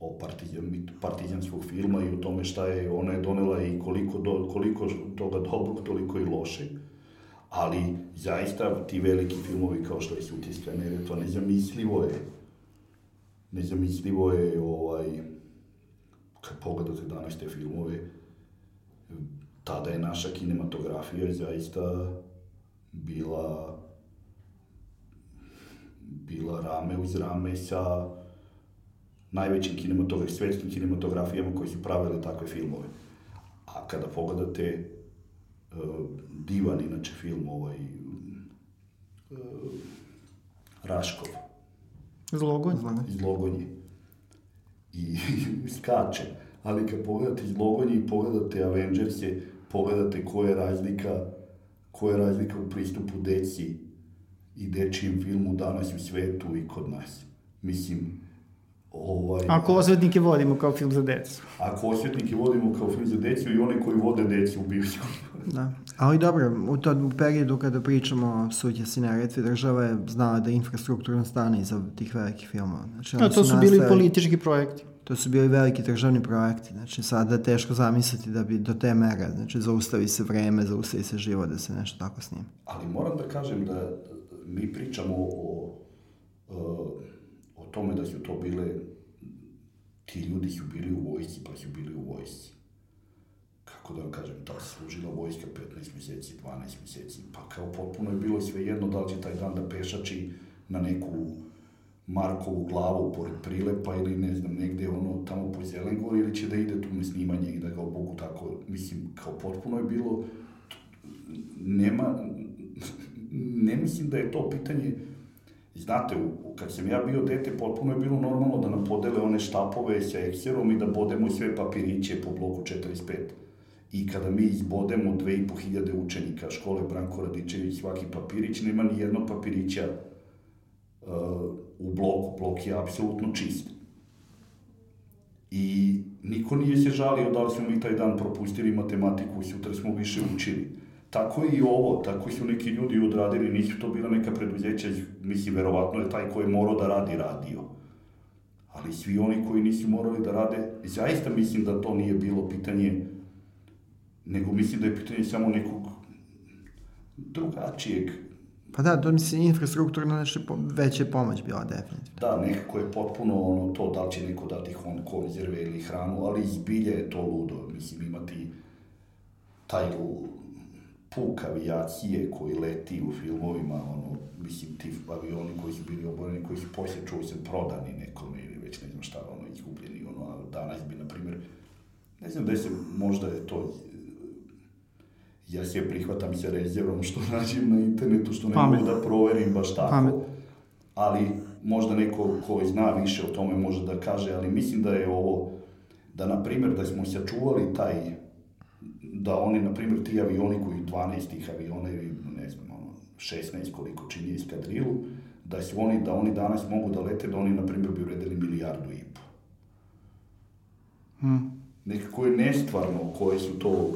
o partizan, partizanskog filma i o tome šta je ona je donela i koliko, do, koliko toga dobrog, toliko i lošeg. Ali, zaista, ti veliki filmovi kao što je Sutjeska neretva, nezamislivo je, nezamislivo je, ovaj, kad pogledate danas te filmove, tada je naša kinematografija zaista bila bila rame uz rame sa najvećim kinematografijama, svetskim kinematografijama koji su pravili takve filmove. A kada pogledate divan, inače film ovaj uh, Raškov, Zlogonj. iz Logonje. I skače. Ali kad pogledate iz Logonje i pogledate Avengerse, pogledate koja je razlika, koja je razlika u pristupu deci i dečijem filmu danas u svetu i kod nas. Mislim, ovaj... Ako osvetnike vodimo kao film za decu. Ako osvetnike vodimo kao film za decu i one koji vode decu u bivšem. Da. Ali dobro, u tom periodu kada pričamo o sutjesi neretvi, država je znala da infrastrukturno stane iza tih velikih filmova. Znači, A oni to su bili nastajali- politički projekti. To su bili veliki državni projekti, znači sada je teško zamisliti da bi do te mere, znači zaustavi se vreme, zaustavi se život da se nešto tako snima. Ali moram da kažem da mi pričamo o, o, o tome da su to bile, ti ljudi su bili u vojsci, pa su bili u vojsci. Kako da vam kažem, ta služila vojska 15 mjeseci, 12 mjeseci, pa kao potpuno je bilo sve jedno da li će taj dan da pešači na neku Markovu glavu pored prilepa ili ne znam, negde ono tamo po Zelengor ili će da ide tu na snimanje i da ga Bogu tako, mislim, kao potpuno je bilo, nema, ne mislim da je to pitanje, znate, u- kad sam ja bio dete, potpuno je bilo normalno da nam podele one štapove sa ekserom i da bodemo sve papiriće po bloku 45. I kada mi izbodemo 2500 učenika škole Branko Radičević svaki papirić, nema ni jednog papirića uh, u bloku, blok je apsolutno čist. I niko nije se žalio da li smo mi taj dan propustili matematiku sutra smo više učili. Tako i ovo, tako su neki ljudi odradili, nisu to bila neka preduzeća, mislim, verovatno je taj ko je morao da radi, radio. Ali svi oni koji nisu morali da rade, zaista mislim da to nije bilo pitanje, nego mislim da je pitanje samo nekog drugačijeg Pa da, to mislim infrastrukturno znači po, veća pomoć bila definitivno. Da, nekako je potpuno ono to da li će neko dati hon konzerve ili hranu, ali izbilje je to ludo. Mislim, imati taj puk avijacije koji leti u filmovima, ono, mislim, ti avioni koji su bili oboreni, koji su poslije čuo se prodani nekome ili već ne znam šta, ono, izgubljeni, ono, a danas bi, na primjer, ne znam da se, možda je to ja se prihvatam sa rezervom što nađem na internetu, što ne Pametno. mogu da proverim baš tako. Pametno. Ali možda neko ko zna više o tome može da kaže, ali mislim da je ovo, da na primjer da smo sačuvali taj, da oni na primjer ti avioni koji 12 tih aviona ili ne znam, ono, 16 koliko čini eskadrilu, da su oni, da oni danas mogu da lete, da oni na primjer bi uredili milijardu i po. Nekako je nestvarno koje su to,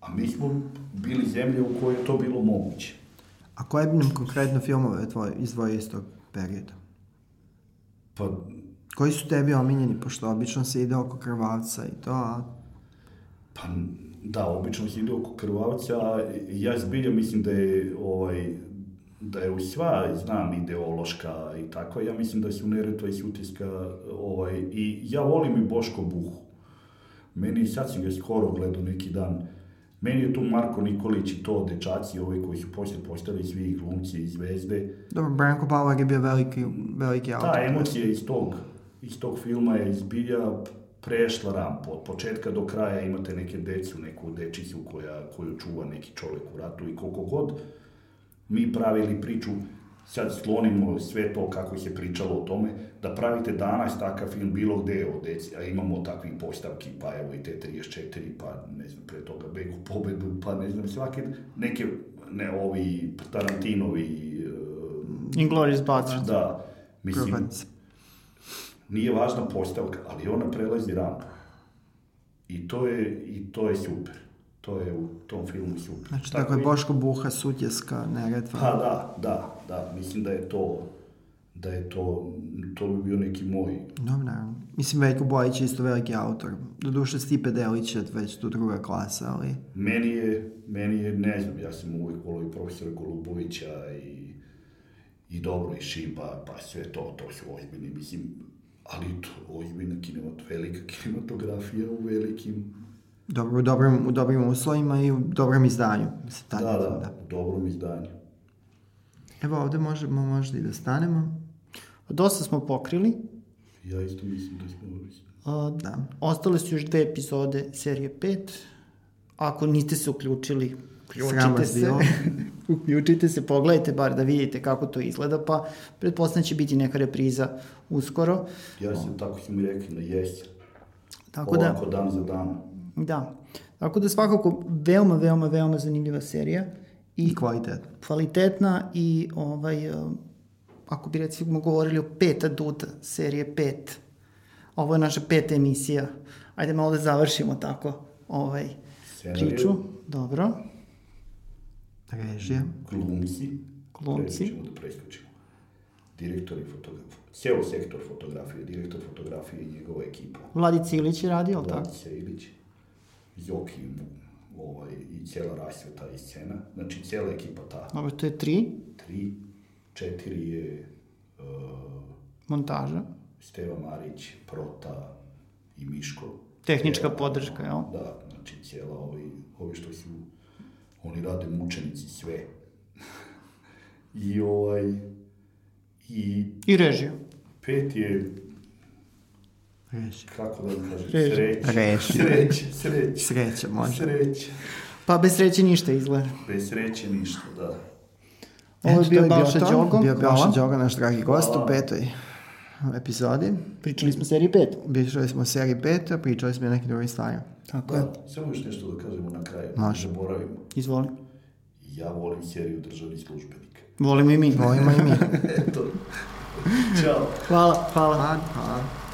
a mi smo bili zemlje u kojoj je to bilo moguće. A koje bi nam konkretno filmove tvoj, izdvojio iz tog perioda? Pa Koji su tebi omiljeni, pošto obično se ide oko krvavca i to, a Pa da, obično se ide oko krvavca, ja zbilja mislim da je ovaj, da je u sva, znam, ideološka i tako, ja mislim da su Neretva i Sutiska, ovaj, i ja volim i Boško Buhu. Meni, sad sam ga skoro gledao neki dan, meni je tu Marko Nikolić i to dečaci, ovi koji su poslije postali svi glumci i zvezde, dobro, Branko Bauer je bio veliki, veliki autor. ta emocija iz tog, iz tog filma je izbilja prešla rampu. Od početka do kraja imate neke decu, neku dečicu koja, koju čuva neki čovjek u ratu i koliko god mi pravili priču, sad sklonimo sve to kako se pričalo o tome, da pravite danas takav film bilo gde o deci, a imamo takvih postavki, pa evo i te 34, pa ne znam, pre toga Begu pobedu, pa ne znam, svake neke, ne ovi Tarantinovi, uh, Inglourious Basterds. da, mislim. Nije važna postavka, ali ona prelazi rampu. I to je, i to je super. To je u tom filmu super. Znači, tako je i- Boško Buha, Sutjeska, Neretva. Pa da, da, da, mislim da je to, da je to, to bi bio neki moj, Dobro, naravno. Mislim, Veljko Bojić je isto veliki autor. Doduše, Stipe Delić je već tu druga klasa, ali... meni je, meni je, ne znam, ja sam uvijek volio i profesora Golubovića i, i dobro i Šiba, pa sve to, to su ozbiljni, mislim, ali to ozbiljna kinemat, velika kinematografija u velikim, Dobro, u dobrim, u dobrim uslovima i u dobrom izdanju. Mislim, da, tad, da, u dobrom izdanju. Evo ovdje možemo možda i da stanemo. Dosta smo pokrili. Ja isto mislim da smo A, Da. Ostale su još dve epizode serije 5. Ako niste se uključili, Sram uključite se. uključite se, pogledajte bar da vidite kako to izgleda, pa pretpostavljam će biti neka repriza uskoro. Ja sam, tako su mi rekli, na jesen. Tako da, Ovako dan za dan. da. Tako da svakako veoma, veoma, veoma zanimljiva serija i I kvalitet. kvalitetna i ovaj, uh, ako bi recimo govorili o pet aduta serije 5, ovo je naša peta emisija. Ajde malo da završimo tako ovaj, Scenarij. priču. Dobro. Režija. glumci, Glumci. preskočimo da preskočimo, direktor i fotograf, ceo sektor fotografije, direktor fotografije i njegova ekipa, Vladica Ilić je radio, ali tako? Vladica Ilić, Joki, ovaj, i cijela rasveta i scena, znači cijela ekipa ta, Dobro, to je tri. tri, četiri je uh, Montaža. Steva Marić, Prota i Miško. Tehnička Cijela- podrška, jel? Da, znači cijela ovi, ovi što su, oni rade mučenici sve. I ovaj, i I režiju. pet je, Režija. kako da vam kažem, Režija. sreće. Režija. Sreće, sreće. Sreća, može. Sreće. Pa bez sreće ništa izgleda. Bez sreće ništa, da. Ovo je bio Balša. Đogo. Bio Balša. Đogo, naš dragi gost u Hvala. petoj epizodi. Pričali smo seriji 5. Pričali smo o seriji peta, pričali smo i o nekim drugim stvarima. Tako je. Da, samo još nešto da kažemo na kraju. Može. Zaboravimo. Izvoli. Ja volim seriju Državni službenik. Volimo i mi. Volimo i mi. Eto. Ćao. Hvala, hvala. Hvala, hvala.